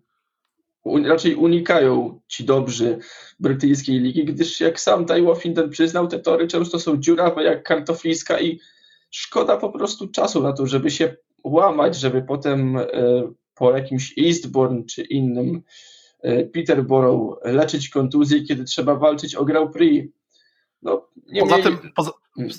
[SPEAKER 2] raczej unikają ci dobrzy brytyjskiej ligi, gdyż jak sam Ty Woffington przyznał, te tory często są dziurawe jak kartofliska i szkoda po prostu czasu na to, żeby się łamać, żeby potem e, po jakimś Eastbourne czy innym Peterborough leczyć kontuzję, kiedy trzeba walczyć o Grand Prix.
[SPEAKER 1] No, nie poza mieli... tym, poza,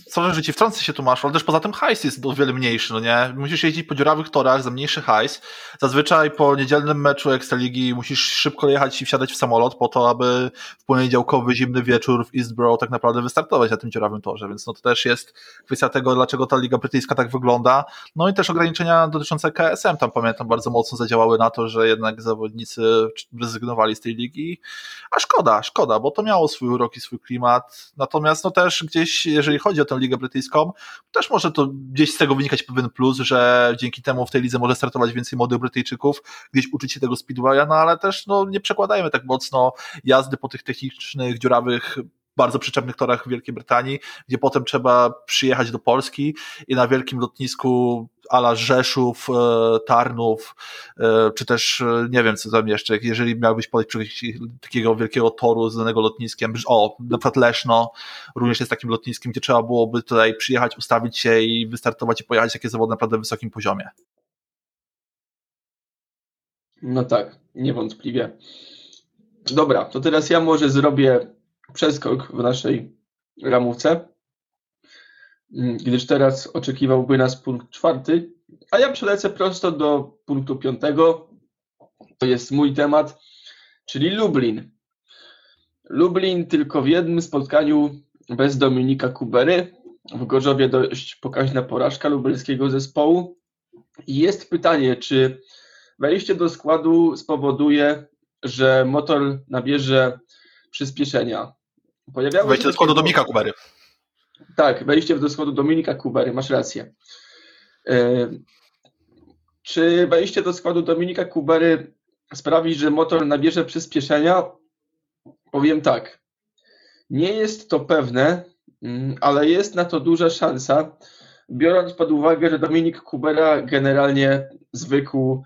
[SPEAKER 1] sorry, że ci wtrącę się tu masz, ale też poza tym hajs jest o wiele mniejszy, no nie? Musisz jeździć po dziurawych torach za mniejszy hajs. Zazwyczaj po niedzielnym meczu Ekstraligi musisz szybko jechać i wsiadać w samolot po to, aby w poniedziałkowy, zimny wieczór w Eastborough tak naprawdę wystartować na tym dziurawym torze, więc no to też jest kwestia tego, dlaczego ta Liga Brytyjska tak wygląda. No i też ograniczenia dotyczące KSM tam pamiętam bardzo mocno zadziałały na to, że jednak zawodnicy rezygnowali z tej ligi, a szkoda, szkoda, bo to miało swój urok i swój klimat. Natomiast no też gdzieś, jeżeli chodzi o tę Ligę Brytyjską, też może to gdzieś z tego wynikać pewien plus, że dzięki temu w tej lidze może startować więcej młodych Brytyjczyków, gdzieś uczyć się tego speedwaya, no ale też no, nie przekładajmy tak mocno jazdy po tych technicznych, dziurawych bardzo przyczepnych torach w Wielkiej Brytanii, gdzie potem trzeba przyjechać do Polski i na wielkim lotnisku ala Rzeszów, e, Tarnów, e, czy też e, nie wiem co tam jeszcze, jeżeli miałbyś podejść takiego wielkiego toru z danego lotniskiem, o, na przykład Leszno również jest takim lotniskiem, gdzie trzeba byłoby tutaj przyjechać, ustawić się i wystartować i pojechać takie zawody na naprawdę wysokim poziomie.
[SPEAKER 2] No tak, niewątpliwie. Dobra, to teraz ja może zrobię przeskok w naszej ramówce, mm, gdyż teraz oczekiwałby nas punkt czwarty, a ja przelecę prosto do punktu piątego. To jest mój temat, czyli Lublin. Lublin tylko w jednym spotkaniu bez Dominika Kubery. W Gorzowie dość pokaźna porażka lubelskiego zespołu. Jest pytanie, czy wejście do składu spowoduje, że motor nabierze przyspieszenia.
[SPEAKER 1] Pojawiały wejście do składu Dominika Kubery.
[SPEAKER 2] Tak, wejście do składu Dominika Kubery, masz rację. E, czy wejście do składu Dominika Kubery sprawi, że motor nabierze przyspieszenia? Powiem tak. Nie jest to pewne, mm, ale jest na to duża szansa, biorąc pod uwagę, że Dominik Kubera generalnie zwykł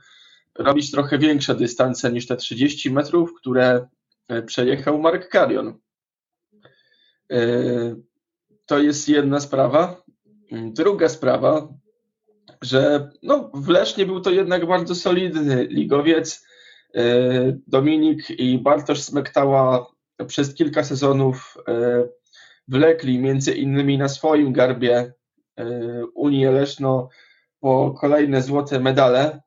[SPEAKER 2] robić trochę większe dystanse niż te 30 metrów, które e, przejechał Mark Carion. E, to jest jedna sprawa. Druga sprawa, że no, w Lesznie był to jednak bardzo solidny ligowiec. E, Dominik i Bartosz Smektała przez kilka sezonów e, wlekli między innymi na swoim garbie Unię Leszno po kolejne złote medale.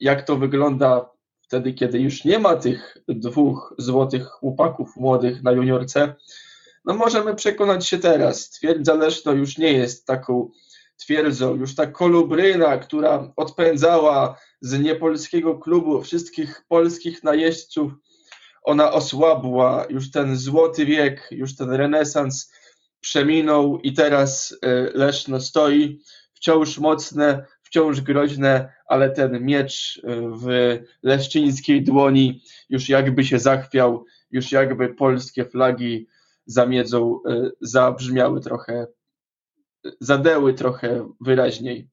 [SPEAKER 2] Jak to wygląda wtedy, kiedy już nie ma tych dwóch złotych chłopaków młodych na juniorce, no możemy przekonać się teraz. Twierdza Leszno już nie jest taką twierdzą, już ta kolubryna, która odpędzała z niepolskiego klubu wszystkich polskich najeźdźców, ona osłabła, już ten złoty wiek, już ten renesans przeminął i teraz e, Leszno stoi wciąż mocne, wciąż groźne, ale ten miecz e, w leszczyńskiej dłoni już jakby się zachwiał, już jakby polskie flagi zamiedzą e, zabrzmiały trochę, zadeły trochę wyraźniej.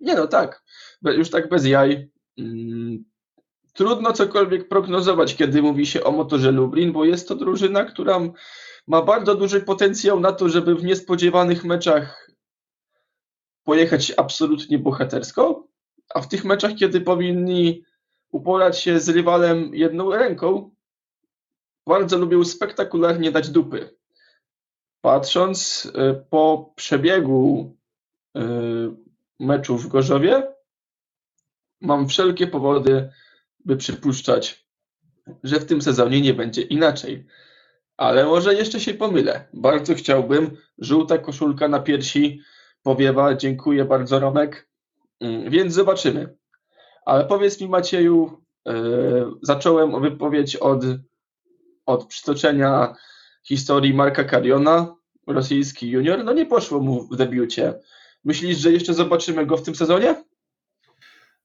[SPEAKER 2] Nie no, tak, już tak bez jaj. Mm, trudno cokolwiek prognozować, kiedy mówi się o motorze Lublin, bo jest to drużyna, która ma bardzo duży potencjał na to, żeby w niespodziewanych meczach pojechać absolutnie bohatersko, a w tych meczach, kiedy powinni uporać się z rywalem jedną ręką, bardzo lubią spektakularnie dać dupy. Patrząc y, po przebiegu y, meczu w Gorzowie, mam wszelkie powody, by przypuszczać, że w tym sezonie nie będzie inaczej. Ale może jeszcze się pomylę. Bardzo chciałbym. Żółta koszulka na piersi powiewa. Dziękuję bardzo, Romek. Mm, więc zobaczymy. Ale powiedz mi, Macieju, yy, zacząłem wypowiedź od, od przytoczenia historii Marka Kariona, rosyjski junior. No nie poszło mu w debiucie. Myślisz, że jeszcze zobaczymy go w tym sezonie?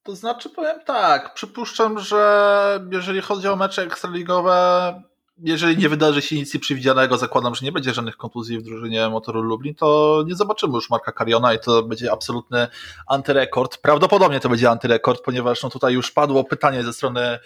[SPEAKER 1] To znaczy, powiem tak, przypuszczam, że jeżeli chodzi o mecze ekstraligowe, jeżeli nie wydarzy się nic nieprzewidzianego, zakładam, że nie będzie żadnych kontuzji w drużynie Motoru Lublin, to nie zobaczymy już Marka Kariona i to będzie absolutny antyrekord. Prawdopodobnie to będzie antyrekord, ponieważ no tutaj już padło pytanie ze strony e,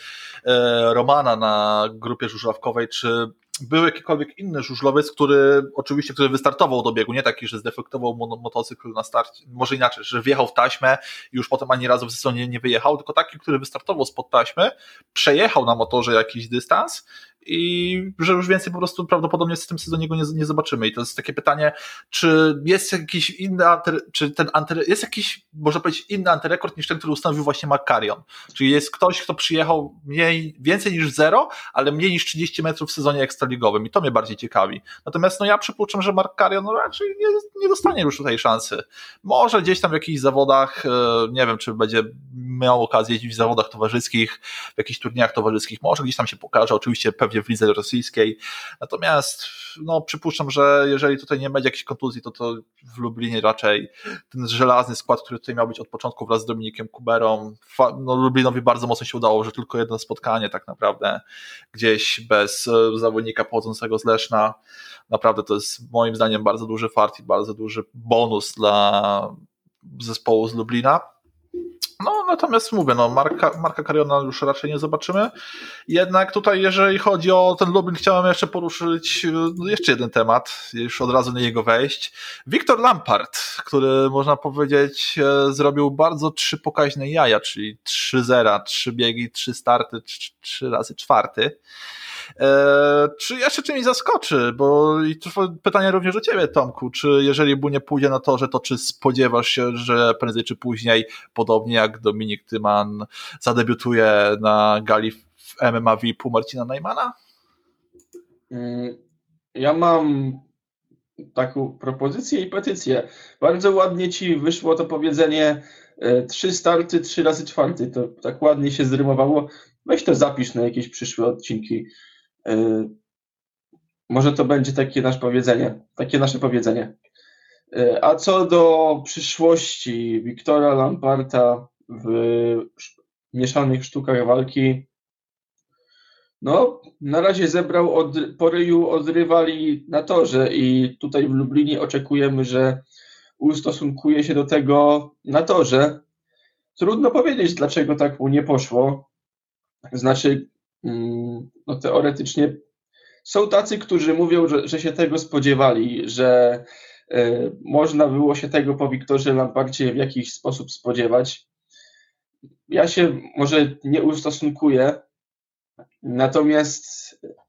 [SPEAKER 1] Romana na grupie żużlawkowej, czy był jakikolwiek inny żużlowiec, który oczywiście, który wystartował do biegu, nie taki, że zdefektował motocykl na starcie, może inaczej, że wjechał w taśmę i już potem ani razu w sezonie nie wyjechał, tylko taki, który wystartował spod taśmy, przejechał na motorze jakiś dystans i że już więcej po prostu prawdopodobnie w tym sezonie go nie, nie zobaczymy. I to jest takie pytanie, czy jest jakiś inny, czy ten jest jakiś, można powiedzieć, inny antyrekord niż ten, który ustanowił właśnie Makarion. Czyli jest ktoś, kto przyjechał mniej, więcej niż zero, ale mniej niż 30 metrów w sezonie ekstraligowym i to mnie bardziej ciekawi. Natomiast no ja przypuszczam, że Makarion no, raczej nie, nie dostanie już tutaj szansy. Może gdzieś tam w jakichś zawodach, e, nie wiem, czy będzie miał okazję jeździć w zawodach towarzyskich, w jakichś turniejach towarzyskich, może gdzieś tam się pokaże, oczywiście pewnie pewnie w lidze rosyjskiej. Natomiast no, przypuszczam, że jeżeli tutaj nie będzie jakiejś kontuzji, to to w Lublinie raczej ten żelazny skład, który tutaj miał być od początku wraz z Dominikiem Kuberą, no, Lublinowi bardzo mocno się udało, że tylko jedno spotkanie tak naprawdę gdzieś bez e, zawodnika pochodzącego z Leszna. Naprawdę to jest moim zdaniem bardzo duży fart i bardzo duży bonus dla zespołu z Lublina. No, natomiast mówię, no, Marka, Marka Kariona już raczej nie zobaczymy. Jednak tutaj, jeżeli chodzi o ten Lublin, chciałem jeszcze poruszyć no, jeszcze jeden temat, już od razu na niego wejść. Wiktor Lampard, który można powiedzieć e, zrobił bardzo trzy pokaźne jaja, czyli trzy zera, trzy biegi, trzy starty, trzy razy czwarty. E, czy jeszcze czymś zaskoczy? Bo i pytanie również do ciebie, Tomku. Czy jeżeli nie pójdzie na to, że to czy spodziewasz się, że prędzej czy później, podobnie jak Dominik Tyman, zadebiutuje na gali w MMA VIP Marcina Najmana?
[SPEAKER 2] Mm, ja mam taką propozycję i petycję. Bardzo ładnie ci wyszło to powiedzenie e, trzy starty, trzy razy czwarty. To tak ładnie się zrymowało. Weź to zapisz na jakieś przyszłe odcinki. E, może to będzie takie nasze powiedzenie, takie nasze powiedzenie. E, a co do przyszłości Wiktora Lamparta w mieszanych sztukach walki, no, na razie zebrał od, po ryju od rywali na torze i tutaj w Lublinie oczekujemy, że ustosunkuje się do tego na torze. Trudno powiedzieć, dlaczego tak mu nie poszło. Znaczy, no teoretycznie są tacy, którzy mówią, że, że się tego spodziewali, że y, można było się tego po Wiktorze Lamparcie w jakiś sposób spodziewać. Ja się może nie ustosunkuję, natomiast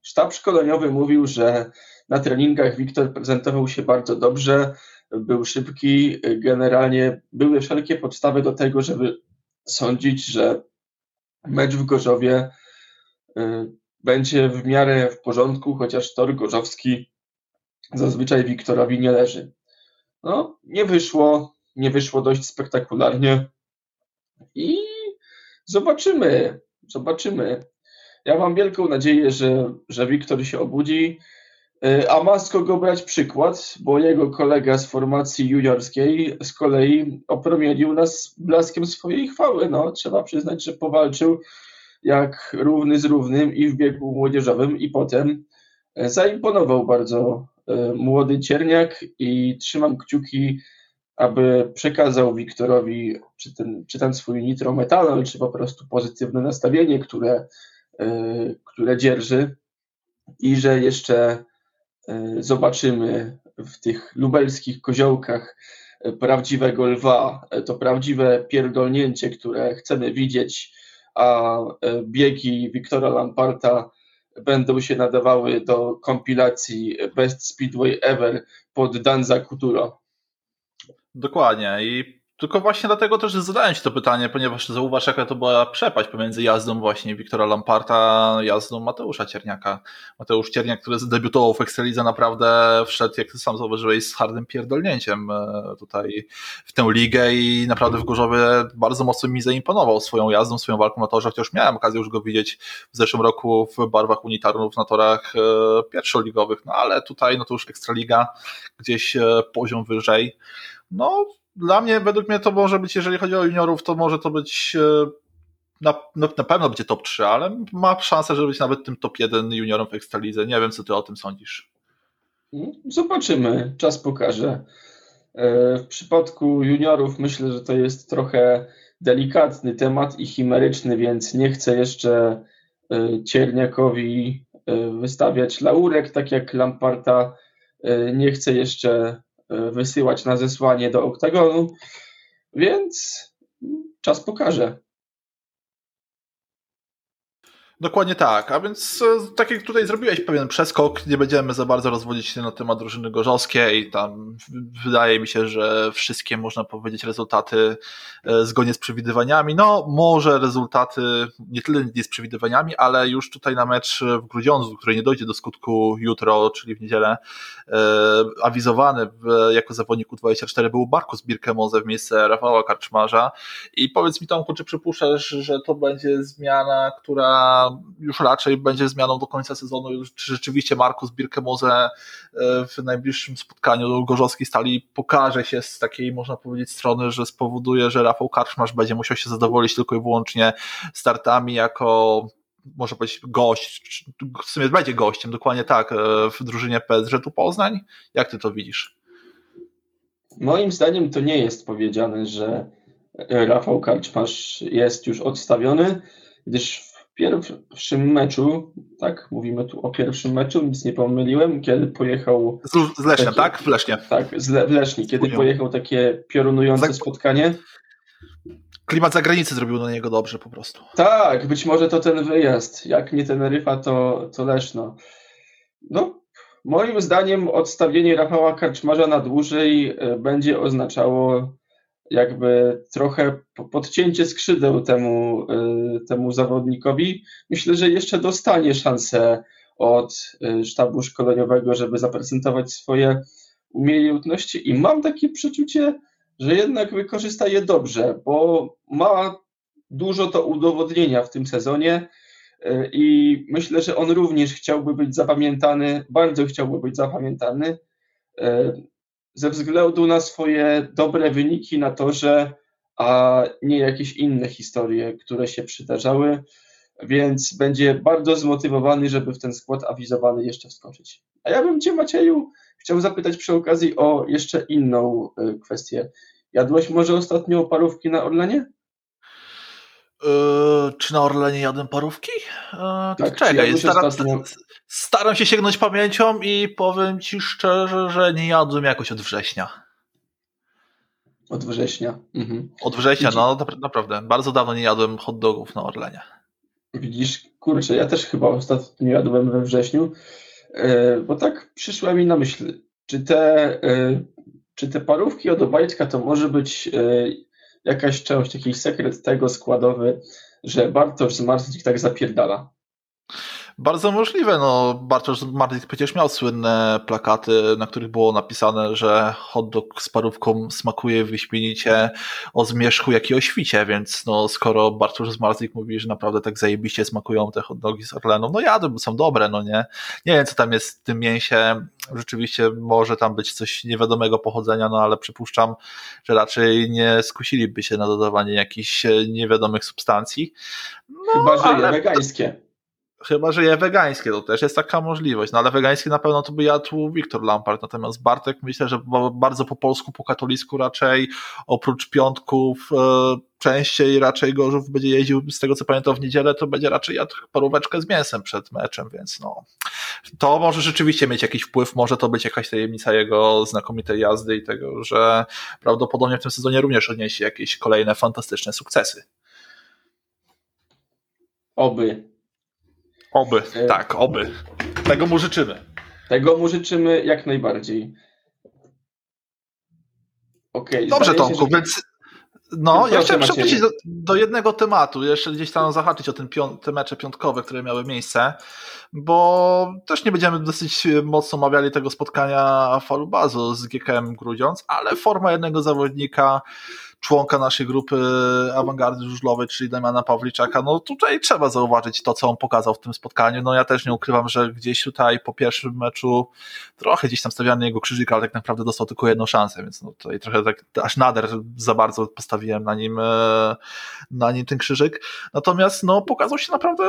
[SPEAKER 2] sztab szkoleniowy mówił, że na treningach Wiktor prezentował się bardzo dobrze, był szybki, generalnie były wszelkie podstawy do tego, żeby sądzić, że mecz w Gorzowie będzie w miarę w porządku, chociaż tor gorzowski zazwyczaj Wiktorowi nie leży. No, nie wyszło, nie wyszło dość spektakularnie i zobaczymy, zobaczymy. Ja mam wielką nadzieję, że, że Wiktor się obudzi, y, a ma z kogo brać przykład, bo jego kolega z formacji juniorskiej z kolei opromienił nas blaskiem swojej chwały. No, trzeba przyznać, że powalczył jak równy z równym i w biegu młodzieżowym. I potem e, zaimponował bardzo e, młody Cierniak i trzymam kciuki, aby przekazał Wiktorowi czy ten, czy ten swój nitrometanol, czy po prostu pozytywne nastawienie, które, e, które dzierży. I że jeszcze zobaczymy w tych lubelskich koziołkach prawdziwego lwa, to prawdziwe pierdolnięcie, które chcemy widzieć a e, biegi Wiktora Lamparta będą się nadawały do kompilacji Best Speedway Ever pod Danza Kuturo.
[SPEAKER 1] Dokładnie i Tylko właśnie dlatego też zadałem Ci to pytanie, ponieważ zauważ, jaka to była przepaść pomiędzy jazdą właśnie Wiktora Lamparta jazdą Mateusza Cierniaka. Mateusz Cierniak, który zadebiutował w Ekstralidze, naprawdę wszedł, jak Ty sam zauważyłeś, z hardym pierdolnięciem e, tutaj w tę ligę i naprawdę w Gorzowie bardzo mocno mi zaimponował swoją jazdą, swoją walką na torze, chociaż miałem okazję już go widzieć w zeszłym roku w barwach unitarnów na torach e, pierwszoligowych, no ale tutaj no to już Ekstraliga, gdzieś e, poziom wyżej. No, dla mnie, według mnie to może być, jeżeli chodzi o juniorów, to może to być e, na, no, na pewno będzie top 3, ale ma szansę, żeby być nawet tym top 1 juniorem w Ekstralidze. Nie wiem, co ty o tym sądzisz.
[SPEAKER 2] Zobaczymy, czas pokaże. E, w przypadku juniorów myślę, że to jest trochę delikatny temat i chimeryczny, więc nie chcę jeszcze e, Cierniakowi wystawiać laurek, tak jak Lamparta. Nie chcę jeszcze wysyłać na zesłanie do oktagonu, więc czas pokaże.
[SPEAKER 1] Dokładnie tak, a więc e, tak jak tutaj zrobiłeś pewien przeskok, nie będziemy za bardzo rozwodzić się na temat drużyny gorzowskiej. Tam wydaje mi się, że wszystkie można powiedzieć rezultaty e, zgodnie z przewidywaniami. No, może rezultaty nie tyle nie z przewidywaniami, ale już tutaj na mecz w Grudziądzu, który nie dojdzie do skutku jutro, czyli w niedzielę, e, awizowany jako zawodnik U24 był Barkus Birkemoze w miejsce Rafała Karczmarza. I powiedz mi Tomku, czy przypuszczasz, że to będzie zmiana, która już raczej będzie zmianą do końca sezonu, czy rzeczywiście Markus Birkemoze e, w najbliższym spotkaniu Gorzowskiej Stali pokaże się z takiej, można powiedzieć, strony, że spowoduje, że Rafał Karczmarz będzie musiał się zadowolić tylko i wyłącznie startami jako może powiedzieć gość, w sumie będzie gościem, dokładnie tak, e, w drużynie PSG tu Poznań. Jak ty to widzisz?
[SPEAKER 2] Moim zdaniem to nie jest powiedziane, że Rafał Karczmarz jest już odstawiony, gdyż pierwszym meczu, tak, mówimy tu o pierwszym meczu, nic nie pomyliłem, kiedy pojechał...
[SPEAKER 1] Z, z Lesznia, tak? W Lesznie.
[SPEAKER 2] Tak, z Le, w Lesznie, kiedy pojechał takie piorunujące Zag... spotkanie.
[SPEAKER 1] Klimat zagranicy zrobił na niego dobrze po prostu.
[SPEAKER 2] Tak, być może to ten wyjazd. Jak nie Teneryfa, to, to Leszno. No, moim zdaniem odstawienie Rafała Karczmarza na dłużej e, będzie oznaczało jakby trochę podcięcie skrzydeł temu, y, temu zawodnikowi. Myślę, że jeszcze dostanie szansę od y, sztabu szkoleniowego, żeby zaprezentować swoje umiejętności i mam takie przeczucie, że jednak wykorzysta je dobrze, bo ma dużo do udowodnienia w tym sezonie y, i myślę, że on również chciałby być zapamiętany, bardzo chciałby być zapamiętany ze względu na swoje dobre wyniki na torze, a nie jakieś inne historie, które się przydarzały, więc będzie bardzo zmotywowany, żeby w ten skład awizowany jeszcze wskoczyć. A ja bym Cię, Macieju, chciał zapytać przy okazji o jeszcze inną y, kwestię. Jadłeś może ostatnio parówki na Orlenie?
[SPEAKER 1] Yy, czy na Orlenie jadłem parówki? Yy, tak, czekaj, staram, ostatnio... staram się sięgnąć pamięcią i powiem Ci szczerze, że nie jadłem jakoś od września.
[SPEAKER 2] Od września. Mhm.
[SPEAKER 1] Od września, no naprawdę. Bardzo dawno nie jadłem hot dogów na Orlenie.
[SPEAKER 2] Widzisz, kurczę, ja też chyba ostatnio jadłem we wrześniu, yy, bo tak przyszła mi na myśl, czy te, czy te parówki od Obajtka to może być jakaś część, jakiś sekret tego składowy, że Bartosz z Marsik tak zapierdala.
[SPEAKER 1] Bardzo możliwe, no Bartosz Marlik przecież miał słynne plakaty, na których było napisane, że hot dog z parówką smakuje wyśmienicie o zmierzchu, jak i o świcie, więc no skoro Bartosz Marlik mówi, że naprawdę tak zajebiście smakują te hot dogi z Orleną, no jadłem, są dobre, no nie? Nie wiem, co tam jest w tym mięsie, rzeczywiście może tam być coś niewiadomego pochodzenia, no ale przypuszczam, że raczej nie skusiliby się na dodawanie jakichś niewiadomych substancji.
[SPEAKER 2] No, Chyba, że ale... wegańskie.
[SPEAKER 1] Chyba, że je wegańskie, to też jest taka możliwość. No ale wegańskie na pewno to by jadł Wiktor Lampard, natomiast Bartek myślę, że bardzo po polsku, po katolicku raczej, oprócz piątków, e, częściej raczej Gorzów będzie jeździł, z tego co pamiętam w niedzielę, to będzie raczej jadł paróweczkę z mięsem przed meczem, więc no. To może rzeczywiście mieć jakiś wpływ, może to być jakaś tajemnica jego znakomitej jazdy i tego, że prawdopodobnie w tym sezonie również odniesie jakieś kolejne fantastyczne sukcesy.
[SPEAKER 2] Oby,
[SPEAKER 1] Oby, e, tak, oby. Tego mu życzymy.
[SPEAKER 2] Tego mu życzymy jak najbardziej.
[SPEAKER 1] Okej. Okay, Dobrze, Tomku, że... więc No, ja chciałem przewrócić do, do, jednego tematu, jeszcze gdzieś tam zahaczyć o ten pią te mecze piątkowe, które miały miejsce, bo też nie będziemy dosyć mocno omawiali tego spotkania Falubazu z GKM Grudziądz, ale forma jednego zawodnika członka naszej grupy awangardy żużlowej, czyli Damiana Pawliczaka, no tutaj trzeba zauważyć to, co on pokazał w tym spotkaniu. No ja też nie ukrywam, że gdzieś tutaj po pierwszym meczu trochę gdzieś tam stawiany jego krzyżyk, ale tak naprawdę dostał tylko jedną szansę, więc no tutaj trochę tak aż nader za bardzo postawiłem na nim, e, na nim ten krzyżyk. Natomiast no pokazał się naprawdę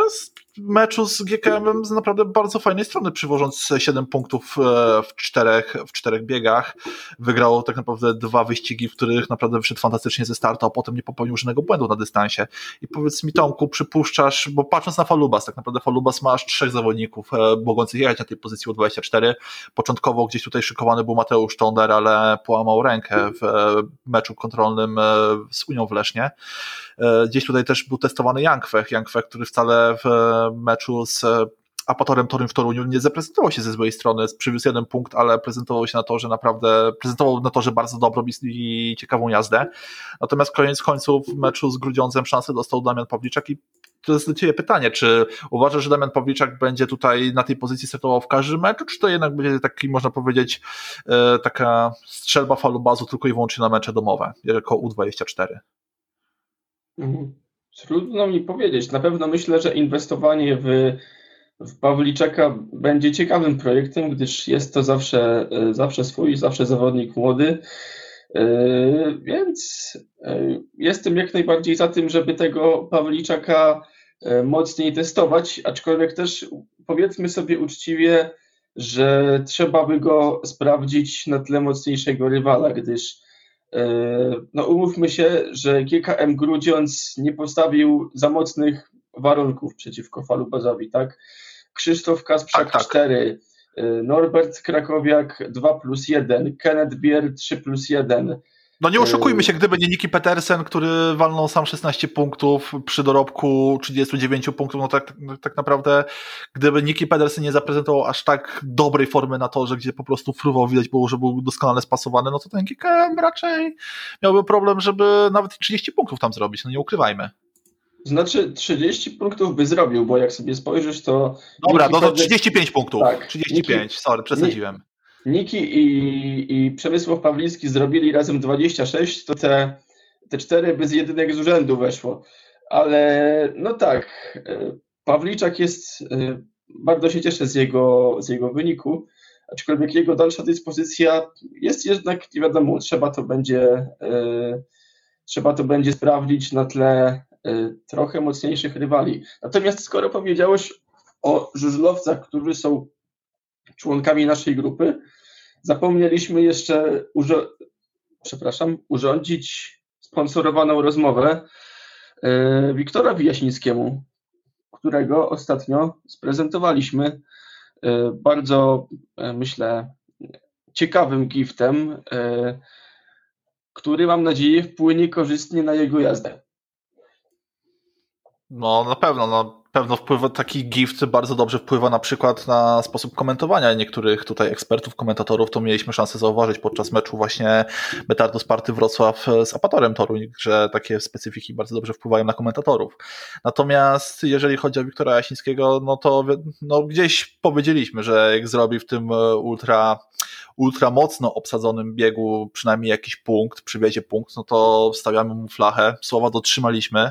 [SPEAKER 1] meczu z GKM z naprawdę bardzo fajnej strony, przywożąc 7 punktów e, w czterech, w czterech biegach. Wygrał tak naprawdę dwa wyścigi, w których naprawdę wyszedł fantastycznie ze startu, a potem nie popełnił żadnego błędu na dystansie. I powiedz mi, Tomku, przypuszczasz, bo patrząc na Falubas, tak naprawdę Falubas ma aż trzech zawodników e, mogących jechać na tej pozycji U24. Początkowo gdzieś tutaj szykowany był Mateusz Tonder, ale połamał rękę w e, meczu kontrolnym z Unią w Lesznie. Gdzieś tutaj też był testowany Jankwech, Jankwech, który wcale w meczu z Apatorem Torym w Toruniu nie zaprezentował się ze złej strony, przywiózł jeden punkt, ale prezentował się na to, że naprawdę, prezentował na to, że bardzo dobrą i ciekawą jazdę. Natomiast koniec końców w meczu z Grudziądzem szansę dostał Damian Pawliczak i to jest do Ciebie pytanie, czy uważasz, że Damian Pawliczak będzie tutaj na tej pozycji startował w każdym meczu, czy to jednak będzie taki, można powiedzieć, e, taka strzelba falu bazu tylko i wyłącznie na mecze domowe, jako U24?
[SPEAKER 2] Mhm. Trudno mi powiedzieć. Na pewno myślę, że inwestowanie w, w Pawliczaka będzie ciekawym projektem, gdyż jest to zawsze, e, zawsze swój, zawsze zawodnik młody. E, więc e, jestem jak najbardziej za tym, żeby tego Pawliczaka mocniej testować, aczkolwiek też powiedzmy sobie uczciwie, że trzeba by go sprawdzić na tle mocniejszego rywala, gdyż no umówmy się, że GKM Grudziądz nie postawił za mocnych warunków przeciwko Falubazowi, tak? Krzysztof Kasprzak tak, tak. 4, Norbert Krakowiak 2 plus 1, Kenneth Bier 3 plus 1,
[SPEAKER 1] no nie oszukujmy się, gdyby nie Niki Petersen, który walnął sam 16 punktów przy dorobku 39 punktów, no tak, tak naprawdę gdyby Niki Petersen nie zaprezentował aż tak dobrej formy na torze, gdzie po prostu fruwał widać było, że był doskonale spasowany, no to ten KKM raczej miałby problem, żeby nawet 30 punktów tam zrobić, no nie ukrywajmy.
[SPEAKER 2] Znaczy 30 punktów by zrobił, bo jak sobie spojrzysz, to...
[SPEAKER 1] Dobra, no to 35 punktów. Tak, 35, Niki, sorry, przesadziłem.
[SPEAKER 2] Niki i, i Przemysław Pawlicki zrobili razem 26, to te, te cztery bez jedynek z urzędu weszło. Ale no tak, e, Pawliczak jest, e, bardzo się cieszę z jego, z jego wyniku, aczkolwiek jego dalsza dyspozycja jest jednak, nie wiadomo, trzeba to będzie, e, trzeba to będzie sprawdzić na tle trochę mocniejszych rywali. Natomiast skoro powiedziałeś o żużlowcach, którzy są członkami naszej grupy, zapomnieliśmy jeszcze urzo- przepraszam, urządzić sponsorowaną rozmowę e, Wiktora Wyjaśnickiemu, którego ostatnio sprezentowaliśmy e, bardzo, e, myślę, ciekawym giftem, który mam nadzieję wpłynie korzystnie na jego jazdę.
[SPEAKER 1] No na pewno, no pewno wpływa, taki gift bardzo dobrze wpływa na przykład na sposób komentowania niektórych tutaj ekspertów, komentatorów, to mieliśmy szansę zauważyć podczas meczu właśnie Betardo Sparty Wrocław z Apatorem Toruń, że takie specyfiki bardzo dobrze wpływają na komentatorów. Natomiast jeżeli chodzi o Wiktora Jasińskiego, no to no gdzieś powiedzieliśmy, że jak zrobi w tym ultra ultra mocno obsadzonym biegu przynajmniej jakiś punkt, przywiezie punkt, no to wstawiamy mu flachę. Słowa dotrzymaliśmy.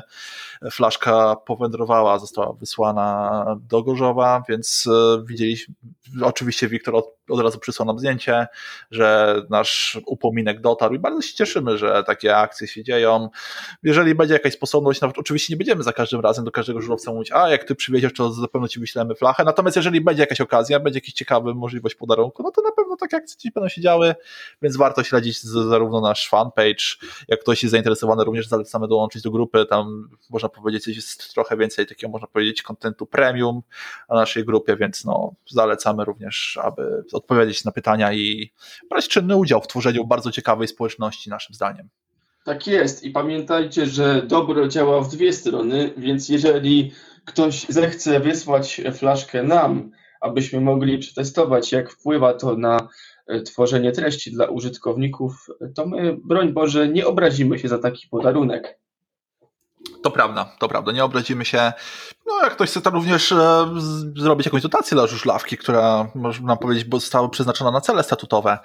[SPEAKER 1] Flaszka powędrowała, została wysłana do Gorzowa, więc e, widzieliśmy, oczywiście Wiktor od, od razu przysłał nam zdjęcie, że nasz upominek dotarł i bardzo się cieszymy, że takie akcje się dzieją. Jeżeli będzie jakaś sposobność, nawet oczywiście nie będziemy za każdym razem do każdego żurowca mówić, a jak ty przywieziesz, to na pewno ci wyślemy flachę. Natomiast jeżeli będzie jakaś okazja, będzie jakiś ciekawy możliwość podarunku, no to na pewno takie akcje gdzieś będą się działy, więc warto śledzić zarówno nasz fanpage, jak ktoś jest zainteresowany, również zalecamy dołączyć do grupy, tam można powiedzieć, jest trochę więcej takiego, można powiedzieć, kontentu premium na naszej grupie, więc no, zalecamy również, aby odpowiedzieć na pytania i brać czynny udział w tworzeniu bardzo ciekawej społeczności, naszym zdaniem.
[SPEAKER 2] Tak jest i pamiętajcie, że dobro działa w dwie strony, więc jeżeli ktoś zechce wysłać flaszkę nam, abyśmy mogli przetestować, jak wpływa to na tworzenie treści dla użytkowników, to my, broń Boże, nie obrazimy się za taki podarunek.
[SPEAKER 1] To prawda, to prawda. Nie obrazimy się. No, jak ktoś chce to również e, zrobić jakąś dotację dla żużlawki, która, można powiedzieć, została przeznaczona na cele statutowe,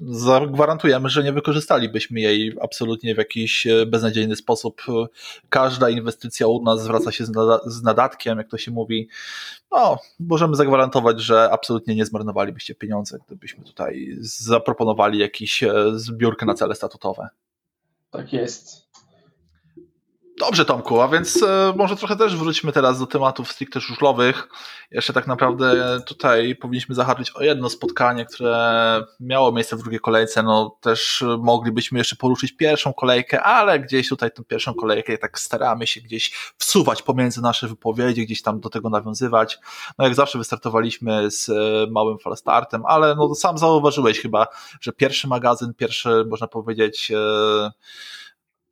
[SPEAKER 1] zagwarantujemy, że nie wykorzystalibyśmy jej absolutnie w jakiś e, beznadziejny sposób. Każda inwestycja u nas zwraca się z nadatkiem, jak to się mówi. No, możemy zagwarantować, że absolutnie nie zmarnowalibyście pieniądze, gdybyśmy tutaj zaproponowali jakiś e, zbiórkę na cele statutowe.
[SPEAKER 2] Tak jest.
[SPEAKER 1] Dobrze, Tomku, a więc e, może trochę też wróćmy teraz do tematów stricte żużlowych. Jeszcze tak naprawdę tutaj powinniśmy zahaczyć o jedno spotkanie, które miało miejsce w drugiej kolejce. No też moglibyśmy jeszcze poruszyć pierwszą kolejkę, ale gdzieś tutaj tę pierwszą kolejkę tak staramy się gdzieś wsuwać pomiędzy nasze wypowiedzi, gdzieś tam do tego nawiązywać. No jak zawsze wystartowaliśmy z e, małym falstartem, ale no sam zauważyłeś chyba, że pierwszy magazyn, pierwszy można powiedzieć e,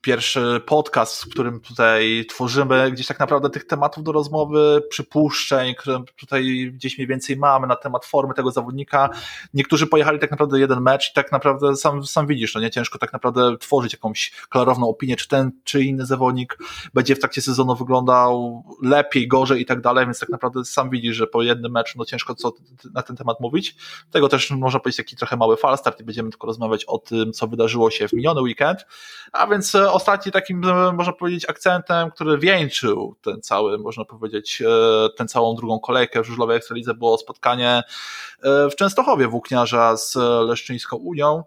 [SPEAKER 1] pierwszy podcast, w którym tutaj tworzymy gdzieś tak naprawdę tych tematów do rozmowy, przypuszczeń, które tutaj gdzieś mniej więcej mamy na temat formy tego zawodnika. Niektórzy pojechali tak naprawdę jeden mecz i tak naprawdę sam, sam widzisz, no nie ciężko tak naprawdę tworzyć jakąś klarowną opinię, czy ten, czy inny zawodnik będzie w trakcie sezonu wyglądał lepiej, gorzej i tak dalej, więc tak naprawdę sam widzisz, że po jednym meczu no ciężko co na ten temat mówić. Tego też można powiedzieć taki trochę mały falstart i będziemy tylko rozmawiać o tym, co wydarzyło się w miniony weekend. A więc e, ostatni takim, e, można powiedzieć, akcentem, który wieńczył ten cały, można powiedzieć, e, tę całą drugą kolejkę w żużlowej Ekstralidze było spotkanie w Częstochowie Włókniarza z Leszczyńską Unią.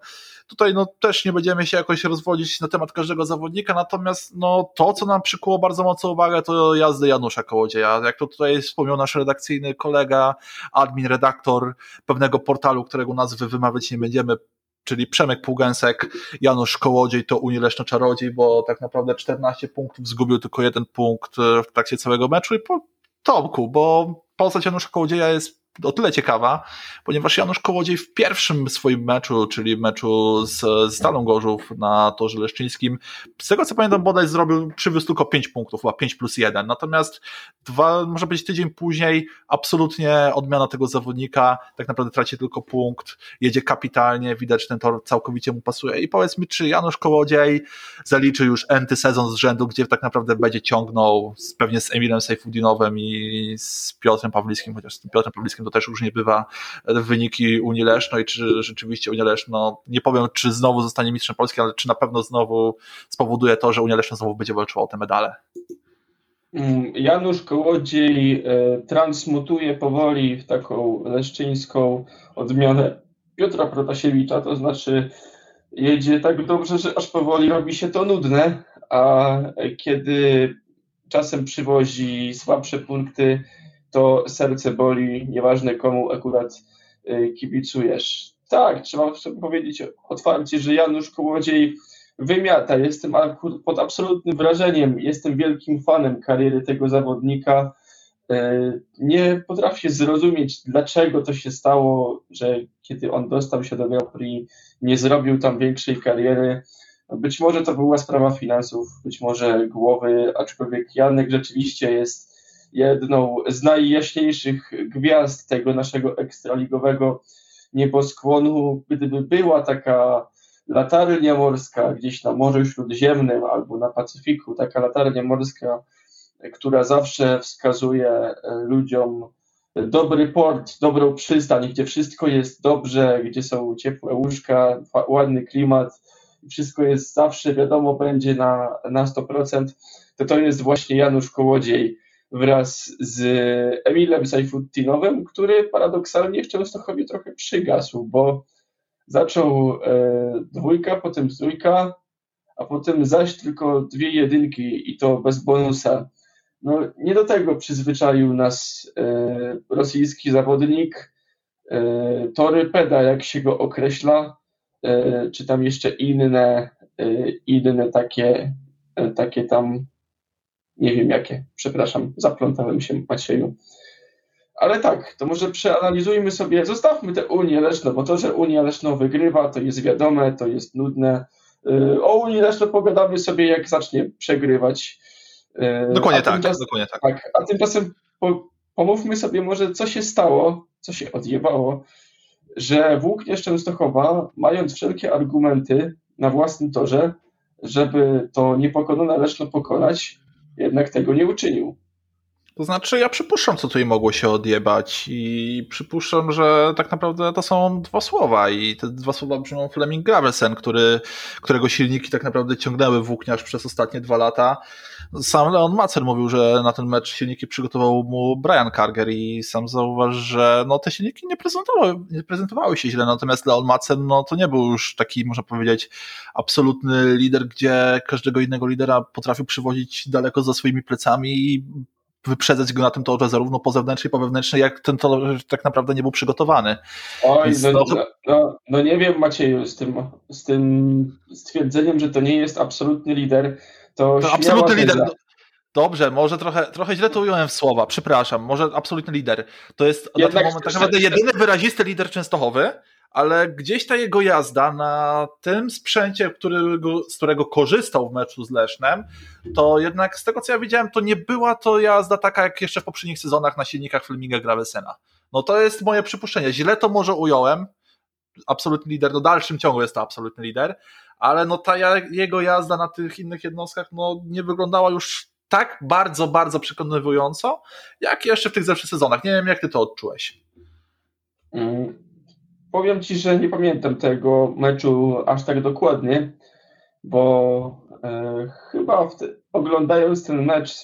[SPEAKER 1] Tutaj no, też nie będziemy się jakoś rozwodzić na temat każdego zawodnika, natomiast no, to, co nam przykuło bardzo mocno uwagę, to jazdy Janusza Kołodzieja. Jak to tutaj wspomniał nasz redakcyjny kolega, admin, redaktor pewnego portalu, którego nazwy wymawiać nie będziemy, czyli Przemek Półgęsek, Janusz Kołodziej to Unii Leszno-Czarodziej, bo tak naprawdę 14 punktów zgubił tylko jeden punkt e, w trakcie całego meczu i po Tomku, bo postać Janusza Kołodzieja jest o tyle ciekawa, ponieważ Janusz Kołodziej w pierwszym swoim meczu, czyli meczu z, z Stalą Gorzów na torze leszczyńskim, z tego co pamiętam bodaj zrobił, przywiózł tylko 5 punktów, chyba 5 plus 1, natomiast dwa, może być tydzień później, absolutnie odmiana tego zawodnika, tak naprawdę traci tylko punkt, jedzie kapitalnie, widać, ten tor całkowicie mu pasuje. I powiedz mi, czy Janusz Kołodziej zaliczy już enty sezon z rzędu, gdzie tak naprawdę będzie ciągnął z, pewnie z Emilem Sejfudinowem i z Piotrem Pawlickim, chociaż z Piotrem Pawlickim to też różnie bywa wyniki Unii Leszno i czy rzeczywiście Unia Leszno, nie powiem czy znowu zostanie mistrzem Polski, ale czy na pewno znowu spowoduje to, że Unia Leszno znowu będzie walczyła o te medale.
[SPEAKER 2] Mm, Janusz Kołodziej e, transmutuje powoli w taką leszczyńską odmianę Piotra Protasiewicza, to znaczy jedzie tak dobrze, że aż powoli robi się to nudne, a kiedy czasem przywozi słabsze punkty, to serce boli, nieważne komu akurat y, kibicujesz. Tak, trzeba powiedzieć otwarcie, że Janusz Kołodziej wymiata. Jestem pod absolutnym wrażeniem, jestem wielkim fanem kariery tego zawodnika. Y, nie potrafię zrozumieć, dlaczego to się stało, że kiedy on dostał się do Prix, nie zrobił tam większej kariery. Być może to była sprawa finansów, być może głowy, aczkolwiek Janek rzeczywiście jest jedną z najjaśniejszych gwiazd tego naszego ekstraligowego nieboskłonu. Gdyby była taka latarnia morska gdzieś na Morzu Śródziemnym albo na Pacyfiku, taka latarnia morska, która zawsze wskazuje e, ludziom dobry port, dobrą przystań, gdzie wszystko jest dobrze, gdzie są ciepłe łóżka, ładny klimat, wszystko jest zawsze wiadomo będzie na, na 100%, to to jest właśnie Janusz Kołodziej wraz z Emilem Sajfuttinowym, który paradoksalnie w Częstochowie trochę przygasł, bo zaczął e, dwójka, potem trójka, a potem zaś tylko dwie jedynki i to bez bonusa. No, nie do tego przyzwyczaił nas e, rosyjski zawodnik, e, Torypeda, jak się go określa, czy tam jeszcze inne, inne takie, takie tam nie wiem jakie, przepraszam, zaplątałem się Macieju. Ale tak, to może przeanalizujmy sobie, zostawmy tę Unię Leszno, bo to, że Unia Leszno wygrywa, to jest wiadome, to jest nudne. Y, o Unii Leszno pogadamy sobie, jak zacznie przegrywać.
[SPEAKER 1] Y, dokładnie tak, dokładnie tak.
[SPEAKER 2] tak. A tymczasem po, pomówmy sobie może, co się stało, co się odjebało że Włókniarz Częstochowa, mając wszelkie argumenty na własnym torze, żeby to niepokonane Leszno pokonać, jednak tego nie uczynił.
[SPEAKER 1] To znaczy, ja przypuszczam, co tutaj mogło się odjebać i przypuszczam, że tak naprawdę to są dwa słowa i te dwa słowa brzmią Fleming Gravelsen, który, którego silniki tak naprawdę ciągnęły włókniarz przez ostatnie dwa lata. Sam Leon Macer mówił, że na ten mecz silniki przygotował mu Brian Carger i sam zauważ, że no, te silniki nie prezentowały, nie prezentowały się źle, natomiast Leon Macer no, to nie był już taki, można powiedzieć, absolutny lider, gdzie każdego innego lidera potrafił przywozić daleko za swoimi plecami i wyprzedzać go na tym torze zarówno po zewnętrznej, po wewnętrznej, jak ten tor tak naprawdę nie był przygotowany.
[SPEAKER 2] Oj, no, no, no, no, nie wiem Macieju, z tym, z tym stwierdzeniem, że to nie jest absolutny lider, to, to absolutny lider.
[SPEAKER 1] Dobrze, może trochę, trochę źle to ująłem w słowa, przepraszam, może absolutny lider. To jest Jednak na ten moment tak naprawdę jedyny wyrazisty lider Częstochowy, ale gdzieś ta jego jazda na tym sprzęcie, którego, z którego korzystał w meczu z Lesznem, to jednak z tego co ja widziałem, to nie była to jazda taka jak jeszcze w poprzednich sezonach na silnikach Fleminga Gravesena. No to jest moje przypuszczenie. Źle to może ująłem. Absolutny lider, no dalszym ciągu jest to absolutny lider, ale no ta jego jazda na tych innych jednostkach no nie wyglądała już tak bardzo, bardzo przekonywująco, jak jeszcze w tych zeszłych sezonach. Nie wiem, jak ty to odczułeś.
[SPEAKER 2] Powiem Ci, że nie pamiętam tego meczu aż tak dokładnie, bo e, chyba te, oglądając ten mecz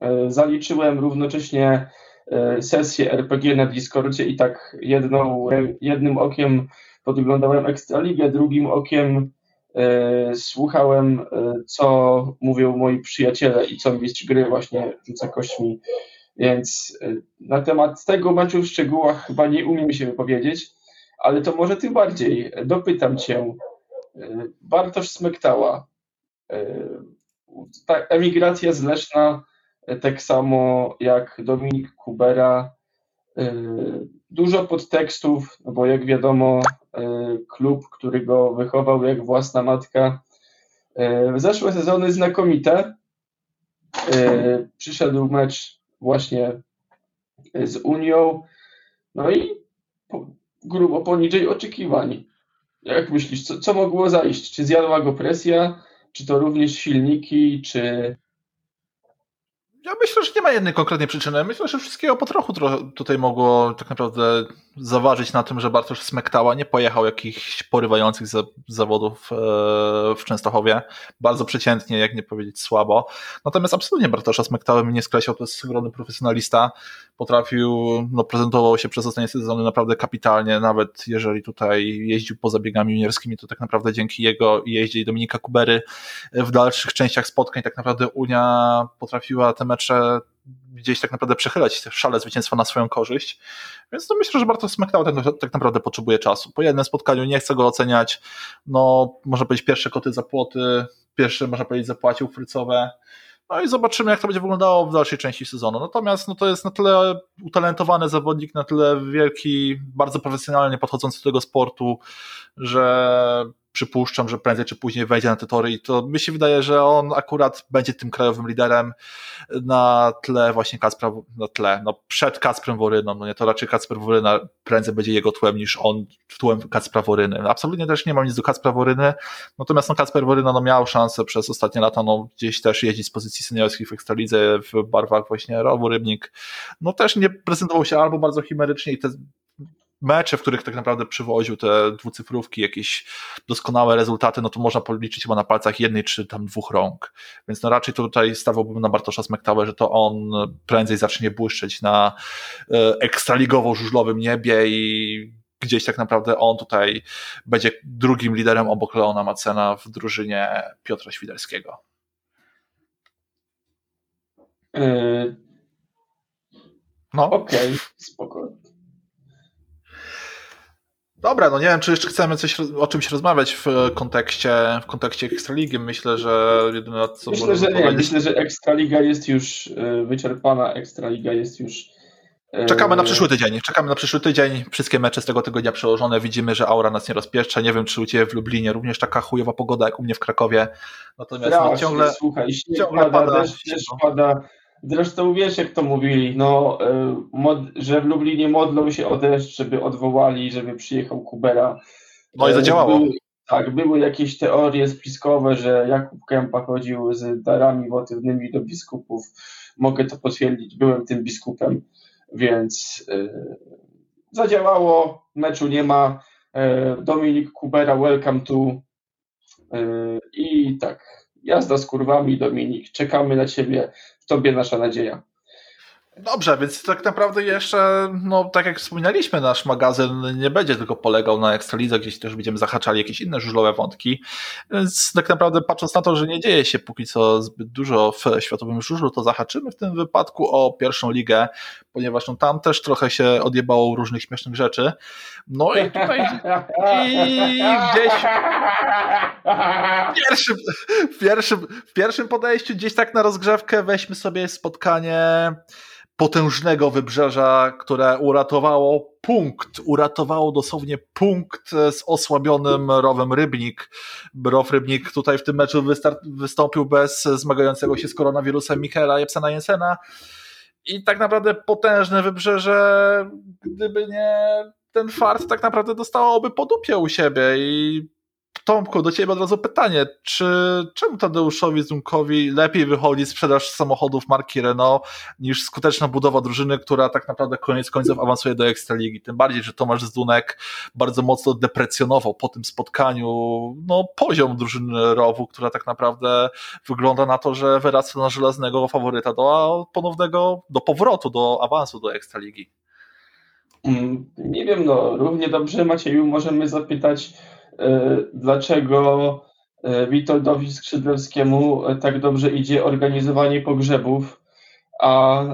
[SPEAKER 2] e, zaliczyłem równocześnie e, sesję RPG na Discordzie i tak jedną, jednym okiem podglądałem Ekstraligę, drugim okiem e, słuchałem, e, co mówią moi przyjaciele i co mistrz gry właśnie rzuca kośćmi. Więc e, na temat tego meczu w szczegółach chyba nie umiem się wypowiedzieć ale to może tym bardziej. Dopytam Cię. E, Bartosz Smektała, e, ta emigracja z Leszna, e, tak samo jak Dominik Kubera, dużo podtekstów, no bo jak wiadomo, klub, który go wychował jak własna matka, zeszłe sezony znakomite. Przyszedł mecz właśnie z Unią, no i grubo poniżej oczekiwań. Jak myślisz, co, co mogło zajść? Czy zjadła go presja? Czy to również silniki? Czy
[SPEAKER 1] ja myślę, że nie ma jednej konkretnej przyczyny. Myślę, że wszystkiego po trochu tutaj mogło tak naprawdę zaważyć na tym, że Bartosz Smektała nie pojechał jakichś porywających zawodów e, w Częstochowie. Bardzo przeciętnie, jak nie powiedzieć słabo. Natomiast absolutnie Bartosza Smektała mi nie skreślał. To jest ogromny profesjonalista. Potrafił, no prezentował się przez ostatnie sezony naprawdę kapitalnie. Nawet jeżeli tutaj jeździł poza biegami juniorskimi, to tak naprawdę dzięki jego jeździe i Dominika Kubery w dalszych częściach spotkań tak naprawdę Unia potrafiła te mecze gdzieś tak naprawdę przechylać szale zwycięstwa na swoją korzyść. Więc no myślę, że Bartosz Smackdown tak, tak naprawdę potrzebuje czasu. Po jednym spotkaniu nie chcę go oceniać. No, można powiedzieć, pierwsze koty za płoty, pierwsze, można powiedzieć, zapłacił frycowe. No i zobaczymy, jak to będzie wyglądało w dalszej części sezonu. Natomiast no, to jest na tyle utalentowany zawodnik, na tyle wielki, bardzo profesjonalnie podchodzący do tego sportu, że przypuszczam, że prędzej czy później wejdzie na te tory i to mi się wydaje, że on akurat będzie tym krajowym liderem na tle właśnie Kacpra, na tle, no przed Kacprem Woryną, no nie, to raczej Kacper Woryna prędzej będzie jego tłem niż on tłem Kacpra Woryny. Absolutnie też nie mam nic do Kacpra Woryny, natomiast no Kacper Woryna no miał szansę przez ostatnie lata no gdzieś też jeździć z pozycji seniorskich w Ekstralidze w barwach właśnie Rowu Rybnik, no też nie prezentował się albo bardzo chimerycznie i te mecze, w których tak naprawdę przywoził te dwucyfrówki, jakieś doskonałe rezultaty, no to można policzyć chyba na palcach jednej czy tam dwóch rąk. Więc no raczej tutaj stawiałbym na Bartosza Smektałę, że to on prędzej zacznie błyszczeć na e, ekstraligowo-żużlowym niebie i gdzieś tak naprawdę on tutaj będzie drugim liderem obok Leona Macena w drużynie Piotra Świderskiego.
[SPEAKER 2] Yy... No. Okej, okay, spokojnie.
[SPEAKER 1] Dobra, no nie wiem, czy jeszcze chcemy coś o czymś rozmawiać w kontekście, w kontekście Ekstraligi. Myślę, że jedyne
[SPEAKER 2] co Myślę, że nie. Myślę, że Ekstraliga jest już e, wyczerpana, Ekstraliga jest już
[SPEAKER 1] e, Czekamy na przyszły tydzień. Czekamy na przyszły tydzień. Wszystkie mecze z tego tygodnia przełożone. Widzimy, że aura nas nie rozpieszcza. Nie wiem, czy u Ciebie w Lublinie również taka chujowa pogoda jak u mnie w Krakowie.
[SPEAKER 2] Natomiast no, ciągle, słuchaj, śnieg ciągle pada, pada, deszcz, pada, Zresztą wiesz, jak to mówili, no, y, że w Lublinie modlą się o deszcz, żeby odwołali, żeby przyjechał Kubera.
[SPEAKER 1] No i zadziałało.
[SPEAKER 2] Były, tak, były jakieś teorie spiskowe, że Jakub Kępa chodził z darami wotywnymi do biskupów. Mogę to potwierdzić, byłem tym biskupem, więc yy, zadziałało, meczu nie ma. Dominik Kubera, welcome to. Yy, I tak, jazda z kurwami, Dominik, czekamy na Ciebie, w Tobie nasza nadzieja.
[SPEAKER 1] Dobrze, więc tak naprawdę jeszcze, no tak jak wspominaliśmy, nasz magazyn nie będzie tylko polegał na Ekstralidze, gdzieś też będziemy zahaczali jakieś inne żużlowe wątki, więc tak naprawdę patrząc na to, że nie dzieje się póki co zbyt dużo w światowym żużlu, to zahaczymy w tym wypadku o pierwszą ligę, ponieważ no, tam też trochę się odjebało różnych śmiesznych rzeczy. No i tutaj i gdzieś w pierwszym, w, pierwszym, w pierwszym podejściu gdzieś tak na rozgrzewkę weźmy sobie spotkanie potężnego wybrzeża, które uratowało punkt, uratowało dosłownie punkt z osłabionym Rowem Rybnik. Row Rybnik tutaj w tym meczu wystąpił bez zmagającego się z koronawirusem Michaela Jepsena Jensena i tak naprawdę potężne wybrzeże, gdyby nie ten fart, tak naprawdę dostałoby po dupie u siebie i Tomku, do ciebie od razu pytanie, czy czemu Tadeuszowi Zunkowi lepiej wychodzi sprzedaż samochodów marki Renault niż skuteczna budowa drużyny, która tak naprawdę koniec końców awansuje do Ekstraligi? Tym bardziej, że Tomasz Zdunek bardzo mocno deprecjonował po tym spotkaniu no, poziom drużyny Rowu, która tak naprawdę wygląda na to, że wyrasta na żelaznego faworyta do ponownego, do powrotu, do awansu do Ekstraligi.
[SPEAKER 2] Mm, nie wiem, no równie dobrze Macieju możemy zapytać dlaczego e, Witoldowi Skrzydlewskiemu e, tak dobrze idzie organizowanie pogrzebów, a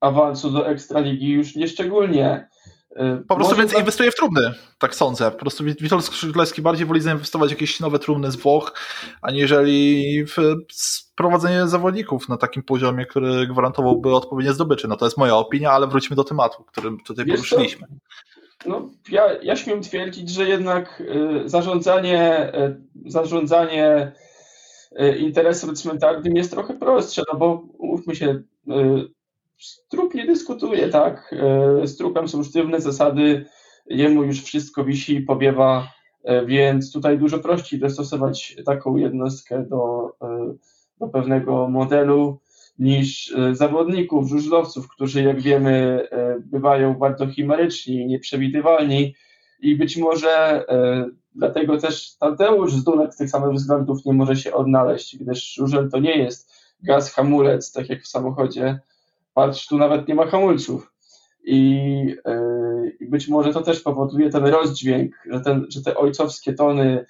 [SPEAKER 2] awansu do Ekstraligi już nieszczególnie.
[SPEAKER 1] Po prostu więcej tak... inwestuje w trumny, tak sądzę. Po prostu Witold Skrzydlewski bardziej woli zainwestować w jakieś nowe trumny z Włoch, aniżeli w prowadzenie zawodników na takim poziomie, który gwarantowałby odpowiednie zdobyczy. No to jest moja opinia, ale wróćmy do tematu, który tutaj poruszyliśmy.
[SPEAKER 2] No, ja, ja śmiem twierdzić, że jednak y, zarządzanie, y, zarządzanie y, interesem cmentarnym jest trochę prostsze, no bo umówmy się, Strup nie dyskutuje, tak? Z trupem są sztywne zasady, jemu już wszystko wisi i powiewa, więc tutaj dużo prościej dostosować taką jednostkę do, do pewnego modelu niż e, zawodników, żużlowców, którzy jak wiemy e, bywają bardzo chimeryczni, nieprzewidywalni i być może e, dlatego też Tadeusz Zdunek z tych samych względów nie może się odnaleźć, gdyż żużel to nie jest gaz hamulec, tak jak w samochodzie. Patrz, tu nawet nie ma hamulców. I, i być może to też powoduje ten rozdźwięk, że, ten, że te ojcowskie tony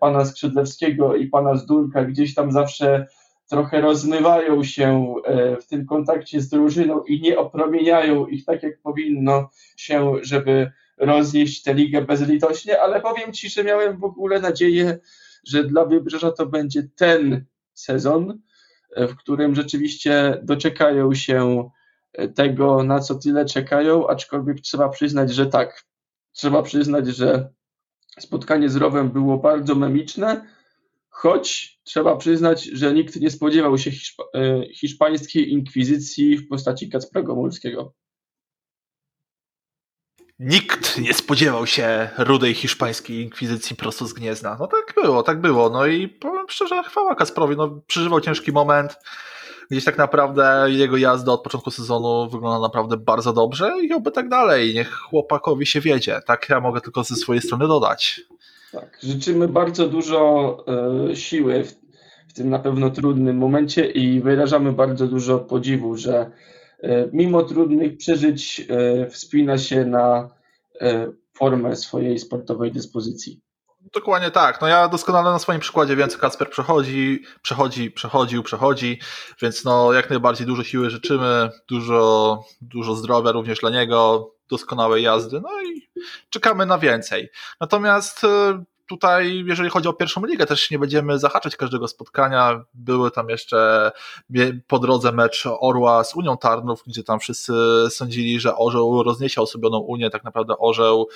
[SPEAKER 2] pana Skrzydlewskiego i pana Zdulka gdzieś tam zawsze trochę rozmywają się e, w tym kontakcie z drużyną i nie opromieniają ich tak, jak powinno się, żeby roznieść tę ligę bezlitośnie, ale powiem Ci, że miałem w ogóle nadzieję, że dla Wybrzeża to będzie ten sezon, e, w którym rzeczywiście doczekają się e, tego, na co tyle czekają, aczkolwiek trzeba przyznać, że tak. Trzeba przyznać, że spotkanie z Rowem było bardzo memiczne, choć trzeba przyznać, że nikt nie spodziewał się hiszpa e, hiszpańskiej inkwizycji w postaci Kacpra Gomulskiego.
[SPEAKER 1] Nikt nie spodziewał się rudej hiszpańskiej inkwizycji prosto z Gniezna. No tak było, tak było. No i powiem szczerze, chwała Kasprowi. No, przeżywał ciężki moment. Gdzieś tak naprawdę jego jazda od początku sezonu wygląda naprawdę bardzo dobrze i oby tak dalej. Niech chłopakowi się wiedzie. Tak ja mogę tylko ze swojej strony dodać.
[SPEAKER 2] Tak, życzymy bardzo dużo e, siły w, w, tym na pewno trudnym momencie i wyrażamy bardzo dużo podziwu, że e, mimo trudnych przeżyć e, wspina się na formę swojej sportowej dyspozycji.
[SPEAKER 1] Dokładnie tak. No ja doskonale na swoim przykładzie wiem, co Kasper przechodzi, przechodzi, przechodził, przechodzi, więc no jak najbardziej dużo siły życzymy, dużo, dużo zdrowia również dla niego, doskonałej jazdy, no i czekamy na więcej. Natomiast e, tutaj, jeżeli chodzi o pierwszą ligę, też nie będziemy zahaczać każdego spotkania. Były tam jeszcze po drodze mecz Orła z Unią Tarnów, gdzie tam wszyscy sądzili, że Orzeł rozniesie osobioną Unię. Tak naprawdę Orzeł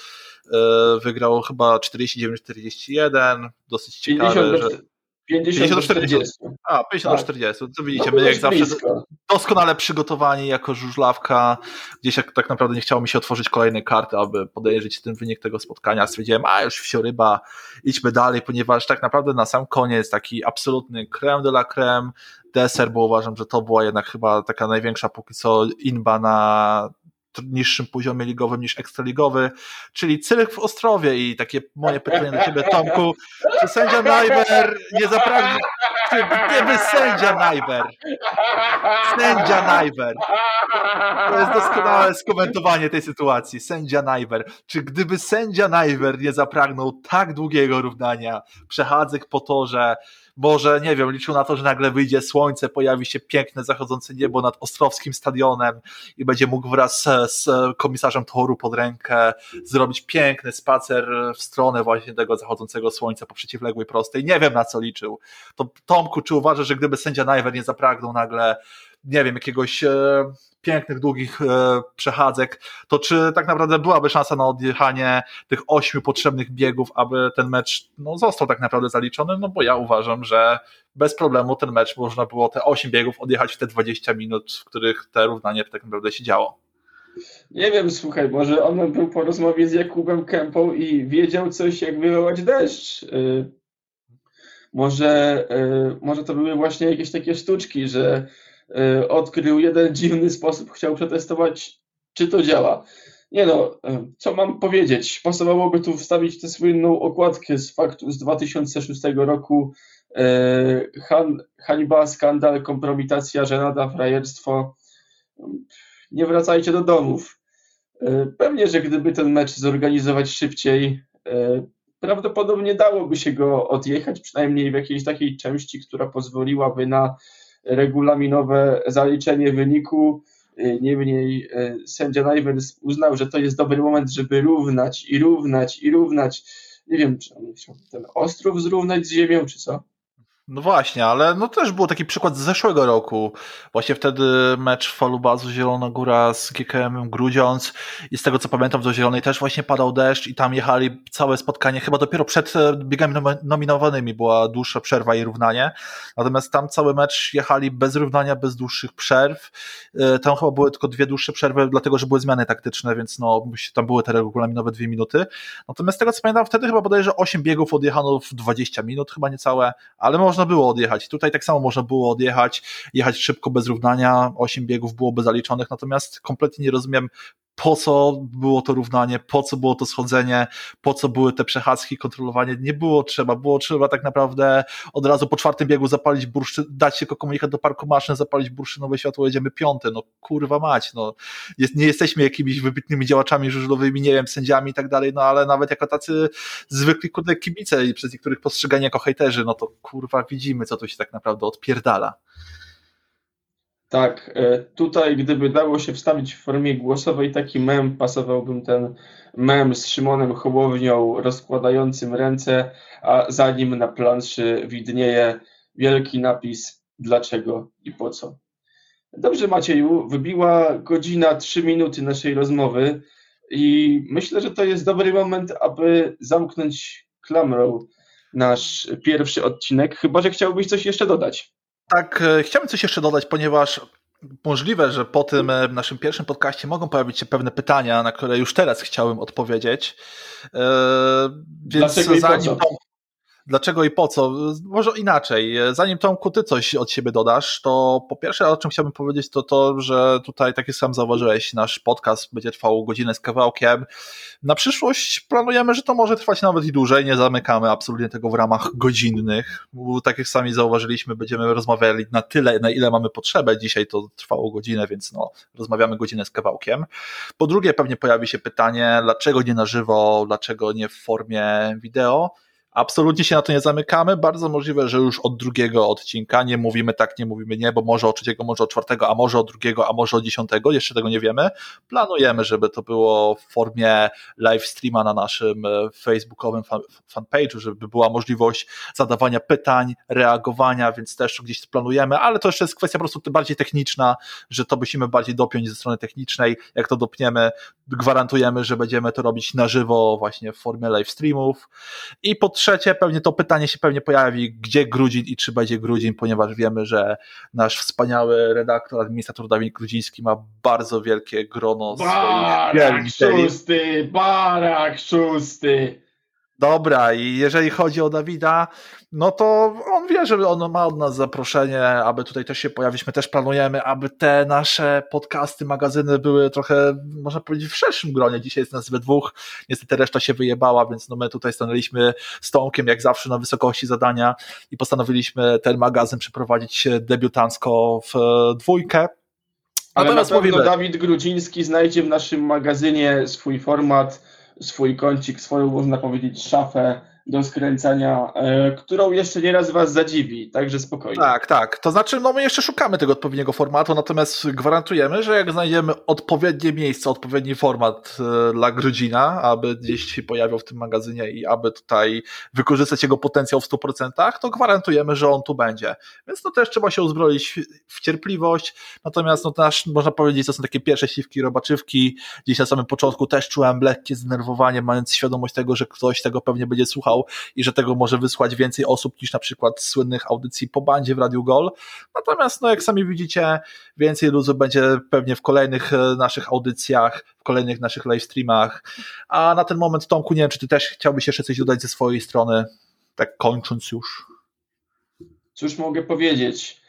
[SPEAKER 1] e, wygrał chyba 49-41. Dosyć ciekawe, 50
[SPEAKER 2] że. 50 do 40.
[SPEAKER 1] A, 50 tak. do 40. Co widzicie, no, my jak zawsze blisko. doskonale przygotowani jako żużlawka. Gdzieś jak tak naprawdę nie chciało mi się otworzyć kolejnej karty, aby podejrzeć ten wynik tego spotkania. Stwierdziłem, a już wsioryba, idźmy dalej, ponieważ tak naprawdę na sam koniec taki absolutny creme de la creme, deser, bo uważam, że to była jednak chyba taka największa póki co inba na niższym poziomie ligowym niż ekstraligowy, czyli Cyrk w Ostrowie i takie moje pytanie do ciebie Tomku, czy sędzia Najber nie czy gdyby sędzia Najber, sędzia Najber, to jest doskonałe skomentowanie tej sytuacji, sędzia Najber, czy gdyby sędzia Najber nie zapragnął tak długiego równania, przechadzek po torze, może, nie wiem, liczył na to, że nagle wyjdzie słońce, pojawi się piękne zachodzące niebo nad Ostrowskim Stadionem i będzie mógł wraz z, komisarzem toru pod rękę zrobić piękny spacer w stronę właśnie tego zachodzącego słońca po przeciwległej prostej. Nie wiem, na co liczył. To Tomku, czy uważasz, że gdyby sędzia Najwer nie zapragnął nagle nie wiem, jakiegoś e, pięknych, długich e, przechadzek, to czy tak naprawdę byłaby szansa na odjechanie tych ośmiu potrzebnych biegów, aby ten mecz no, został tak naprawdę zaliczony? No bo ja uważam, że bez problemu ten mecz można było te osiem biegów odjechać w te 20 minut, w których te równanie tak naprawdę się działo.
[SPEAKER 2] Nie wiem, słuchaj, może on był po rozmowie z Jakubem Kępą i wiedział coś, jak wywołać deszcz. Y, może, y, może to były właśnie jakieś takie sztuczki, że E, odkrył jeden dziwny sposób, chciał przetestować, czy to działa. Nie no, e, co mam powiedzieć? Pasowałoby tu wstawić tę słynną okładkę z faktu z 2006 roku. E, han, hańba, skandal, kompromitacja, żenada, frajerstwo. Nie wracajcie do domów. Pewnie, że gdyby ten mecz zorganizować szybciej, prawdopodobnie dałoby się go odjechać, przynajmniej w jakiejś takiej części, która pozwoliłaby na regulaminowe zaliczenie wyniku. Y, niemniej y, sędzia Najwers uznał, że to jest dobry moment, żeby równać i równać i równać. Nie wiem, czy on chciał ten ostrów zrównać z ziemią, czy co?
[SPEAKER 1] No właśnie, ale no też był taki przykład z zeszłego roku. Właśnie wtedy mecz Falubazu Zielona Góra z GKM Grudziądz i z tego co pamiętam do Zielonej też właśnie padał deszcz i tam jechali całe spotkanie, chyba dopiero przed e, biegami nominowanymi była dłuższa przerwa i równanie. Natomiast tam cały mecz jechali bez równania, bez dłuższych przerw. E, tam chyba były tylko dwie dłuższe przerwy, dlatego że były zmiany taktyczne, więc no tam były te regulaminowe dwie minuty. Natomiast z tego co pamiętam, wtedy chyba bodajże 8 biegów odjechano w 20 minut, chyba niecałe, ale można można było odjechać. Tutaj tak samo można było odjechać, jechać szybko bez równania, 8 biegów byłoby zaliczonych, natomiast kompletnie nie rozumiem, po co było to równanie, po co było to schodzenie, po co były te przechadzki, kontrolowanie. Nie było trzeba, było trzeba tak naprawdę od razu po czwartym biegu zapalić bursztyn, dać się komunikat do parku maszyn, zapalić bursztynowe światło, jedziemy piąty. No kurwa mać, no. Jest, nie jesteśmy jakimiś wybitnymi działaczami żużlowymi, nie wiem, sędziami i tak dalej, no ale nawet jako tacy zwykli kurde kibice i przez niektórych postrzegani jako hejterzy, no to kurwa widzimy, co tu się tak naprawdę odpierdala.
[SPEAKER 2] Tak, e, tutaj gdyby dało się wstawić w formie głosowej taki mem, pasowałbym ten mem z Szymonem Hołownią rozkładającym ręce, a za nim na planszy widnieje wielki napis dlaczego i po co. Dobrze Macieju, wybiła godzina, trzy minuty naszej rozmowy i myślę, że to jest dobry moment, aby zamknąć klamrą nasz pierwszy odcinek, chyba że chciałbyś coś jeszcze dodać.
[SPEAKER 1] Tak, e, chciałbym coś jeszcze dodać, ponieważ możliwe, że po tym e, naszym pierwszym podcaście mogą pojawić się pewne pytania, na które już teraz chciałbym odpowiedzieć. E,
[SPEAKER 2] więc Dlaczego zanim.
[SPEAKER 1] Dlaczego i po co? Może inaczej. Zanim Tomku, ty coś od siebie dodasz, to po pierwsze, o czym chciałbym powiedzieć, to to, że tutaj, tak jak sam zauważyłeś, nasz podcast będzie trwał godzinę z kawałkiem. Na przyszłość planujemy, że to może trwać nawet i dłużej. Nie zamykamy absolutnie tego w ramach godzinnych. Tak jak sami zauważyliśmy, będziemy rozmawiali na tyle, na ile mamy potrzebę. Dzisiaj to trwało godzinę, więc no, rozmawiamy godzinę z kawałkiem. Po drugie, pewnie pojawi się pytanie, dlaczego nie na żywo, dlaczego nie w formie wideo. Absolutnie się na to nie zamykamy. Bardzo możliwe, że już od drugiego odcinka nie mówimy tak, nie mówimy nie, bo może od trzeciego, może od czwartego, a może od drugiego, a może od dziesiątego, jeszcze tego nie wiemy. Planujemy, żeby to było w formie live streama na naszym e, facebookowym fan, fanpage'u, żeby była możliwość zadawania pytań, reagowania, więc też gdzieś planujemy, ale to jeszcze jest kwestia po prostu bardziej techniczna, że to musimy bardziej dopiąć ze strony technicznej. Jak to dopniemy, gwarantujemy, że będziemy to robić na żywo właśnie w formie live streamów. I pod trzecie, pewnie to pytanie się pewnie pojawi, gdzie Grudzin i czy będzie Grudzin, ponieważ wiemy, że nasz wspaniały redaktor, administrator Dawid Grudziński ma bardzo wielkie grono
[SPEAKER 2] Barak szósty, barak szósty.
[SPEAKER 1] Dobra, i jeżeli chodzi o Dawida, no to on wie, że on ma od nas zaproszenie, aby tutaj też się pojawić. My też planujemy, aby te nasze podcasty, magazyny były trochę, można powiedzieć, w szerszym gronie. Dzisiaj jest nas we dwóch, niestety reszta się wyjebała, więc no my tutaj stanęliśmy z Tomkiem, jak zawsze, na wysokości zadania i postanowiliśmy ten magazyn przeprowadzić debiutancko w dwójkę.
[SPEAKER 2] Ale Natomiast na pewno mówimy, Dawid Grudziński znajdzie w naszym magazynie swój format, swój kącik, swoją, można powiedzieć, szafę do skręcania, e, którą jeszcze nieraz Was zadziwi, także spokojnie.
[SPEAKER 1] Tak, tak. To znaczy, no my jeszcze szukamy tego odpowiedniego formatu, natomiast gwarantujemy, że jak znajdziemy odpowiednie miejsce, odpowiedni format e, dla Grudzina, aby gdzieś się pojawił w tym magazynie i aby tutaj wykorzystać jego potencjał w 100%, to gwarantujemy, że on tu będzie. Więc to też trzeba się uzbroić w cierpliwość, natomiast no też można powiedzieć, to są takie pierwsze siwki, robaczywki. Gdzieś na samym początku też czułem lekkie zdenerwowanie, mając świadomość tego, że ktoś tego pewnie będzie słuchał i że tego może wysłać więcej osób niż na przykład słynnych audycji po bandzie w Radiu Gol. Natomiast, no jak sami widzicie, więcej luzu będzie pewnie w kolejnych e, naszych audycjach, w kolejnych naszych live streamach. A na ten moment, Tomku, nie wiem, czy ty też chciałbyś jeszcze coś dodać ze swojej strony, tak kończąc już.
[SPEAKER 2] Cóż mogę powiedzieć?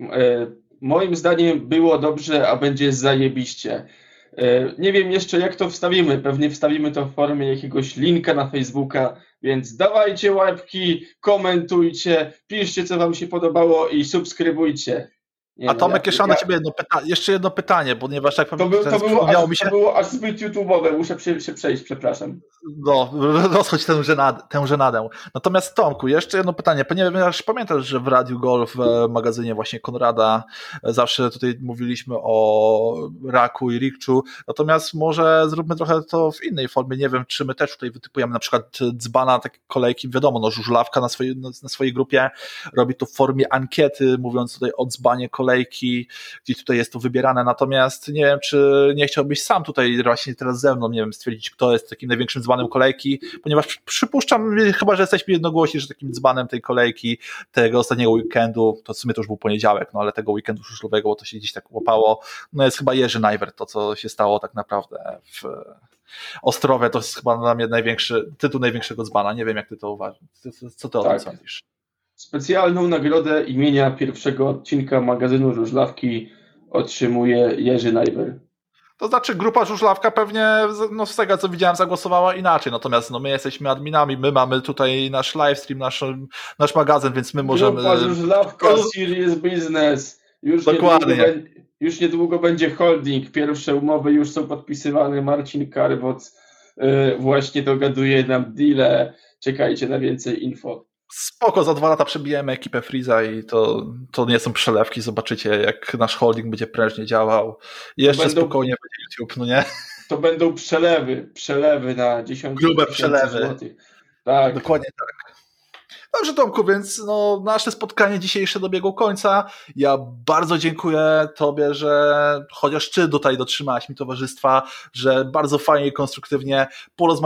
[SPEAKER 2] E, moim zdaniem było dobrze, a będzie zajebiście. E, nie wiem jeszcze jak to wstawimy. Pewnie wstawimy to w formie jakiegoś linka na Facebooka, więc dawajcie łapki, komentujcie, piszcie co wam się podobało i subskrybujcie.
[SPEAKER 1] Nie, A Tomek, jeszcze ja... na ciebie jedno pytanie, jeszcze jedno pytanie, ponieważ tak
[SPEAKER 2] to, był, to, było aż, mi się... to było aż zbyt YouTube'owe, muszę się przejść, przepraszam.
[SPEAKER 1] No, *laughs* rozchodź tę, żenad, tę żenadę. Natomiast Tomku, jeszcze jedno pytanie, ponieważ pamiętasz, że w Radiu Golf, w magazynie właśnie Konrada, zawsze tutaj mówiliśmy o Raku i Rikczu, natomiast może zróbmy trochę to w innej formie, nie wiem, czy my też tutaj wytypujemy na przykład dzbana, takie kolejki, wiadomo, no żużlawka na swojej, na swojej grupie robi to w formie ankiety, mówiąc tutaj o dzbanie kolejki, kolejki, gdzieś tutaj jest to wybierane, natomiast nie wiem, czy nie chciałbyś sam tutaj właśnie teraz ze mną, nie wiem, stwierdzić, kto jest takim największym dzbanem kolejki, ponieważ przypuszczam, chyba, że jesteśmy jednogłośni, że takim dzbanem tej kolejki, tego ostatniego weekendu, to w sumie to już był poniedziałek, no ale tego weekendu żużlowego, bo to się gdzieś tak łapało, no jest chyba Jerzy Najwer, to co się stało tak naprawdę w Ostrowie, to jest chyba dla mnie największy, tytuł największego dzbana, nie wiem jak ty to uważasz, co ty o tak. tym sądzisz?
[SPEAKER 2] Specjalną nagrodę imienia pierwszego odcinka magazynu Żużlawki otrzymuje Jerzy Najwer.
[SPEAKER 1] To znaczy grupa Żużlawka pewnie, no z tego co widziałem, zagłosowała inaczej, natomiast no my jesteśmy adminami, my mamy tutaj nasz livestream, nasz, nasz magazyn, więc my możemy...
[SPEAKER 2] Grupa Żużlawka, Serious Business, już
[SPEAKER 1] Dokładnie.
[SPEAKER 2] Niedługo, już niedługo będzie holding, pierwsze umowy już są podpisywane, Marcin Karwoc yy, właśnie dogaduje nam deale, czekajcie na więcej info.
[SPEAKER 1] Spoko, za dwa lata przebijemy ekipę Freeza i to, to nie są przelewki, zobaczycie jak nasz holding będzie prężnie działał. Jeszcze będą, spokojnie będzie YouTube, no nie?
[SPEAKER 2] To będą przelewy, przelewy na dziesiątki
[SPEAKER 1] Grube przelewy. Złotych. Tak. Dokładnie tak. Dobrze, Tomku, więc no, nasze spotkanie dzisiejsze dobiegło końca. Ja bardzo dziękuję Tobie, że chociaż Ty tutaj dotrzymałaś mi towarzystwa, że bardzo fajnie i konstruktywnie porozmawialiśmy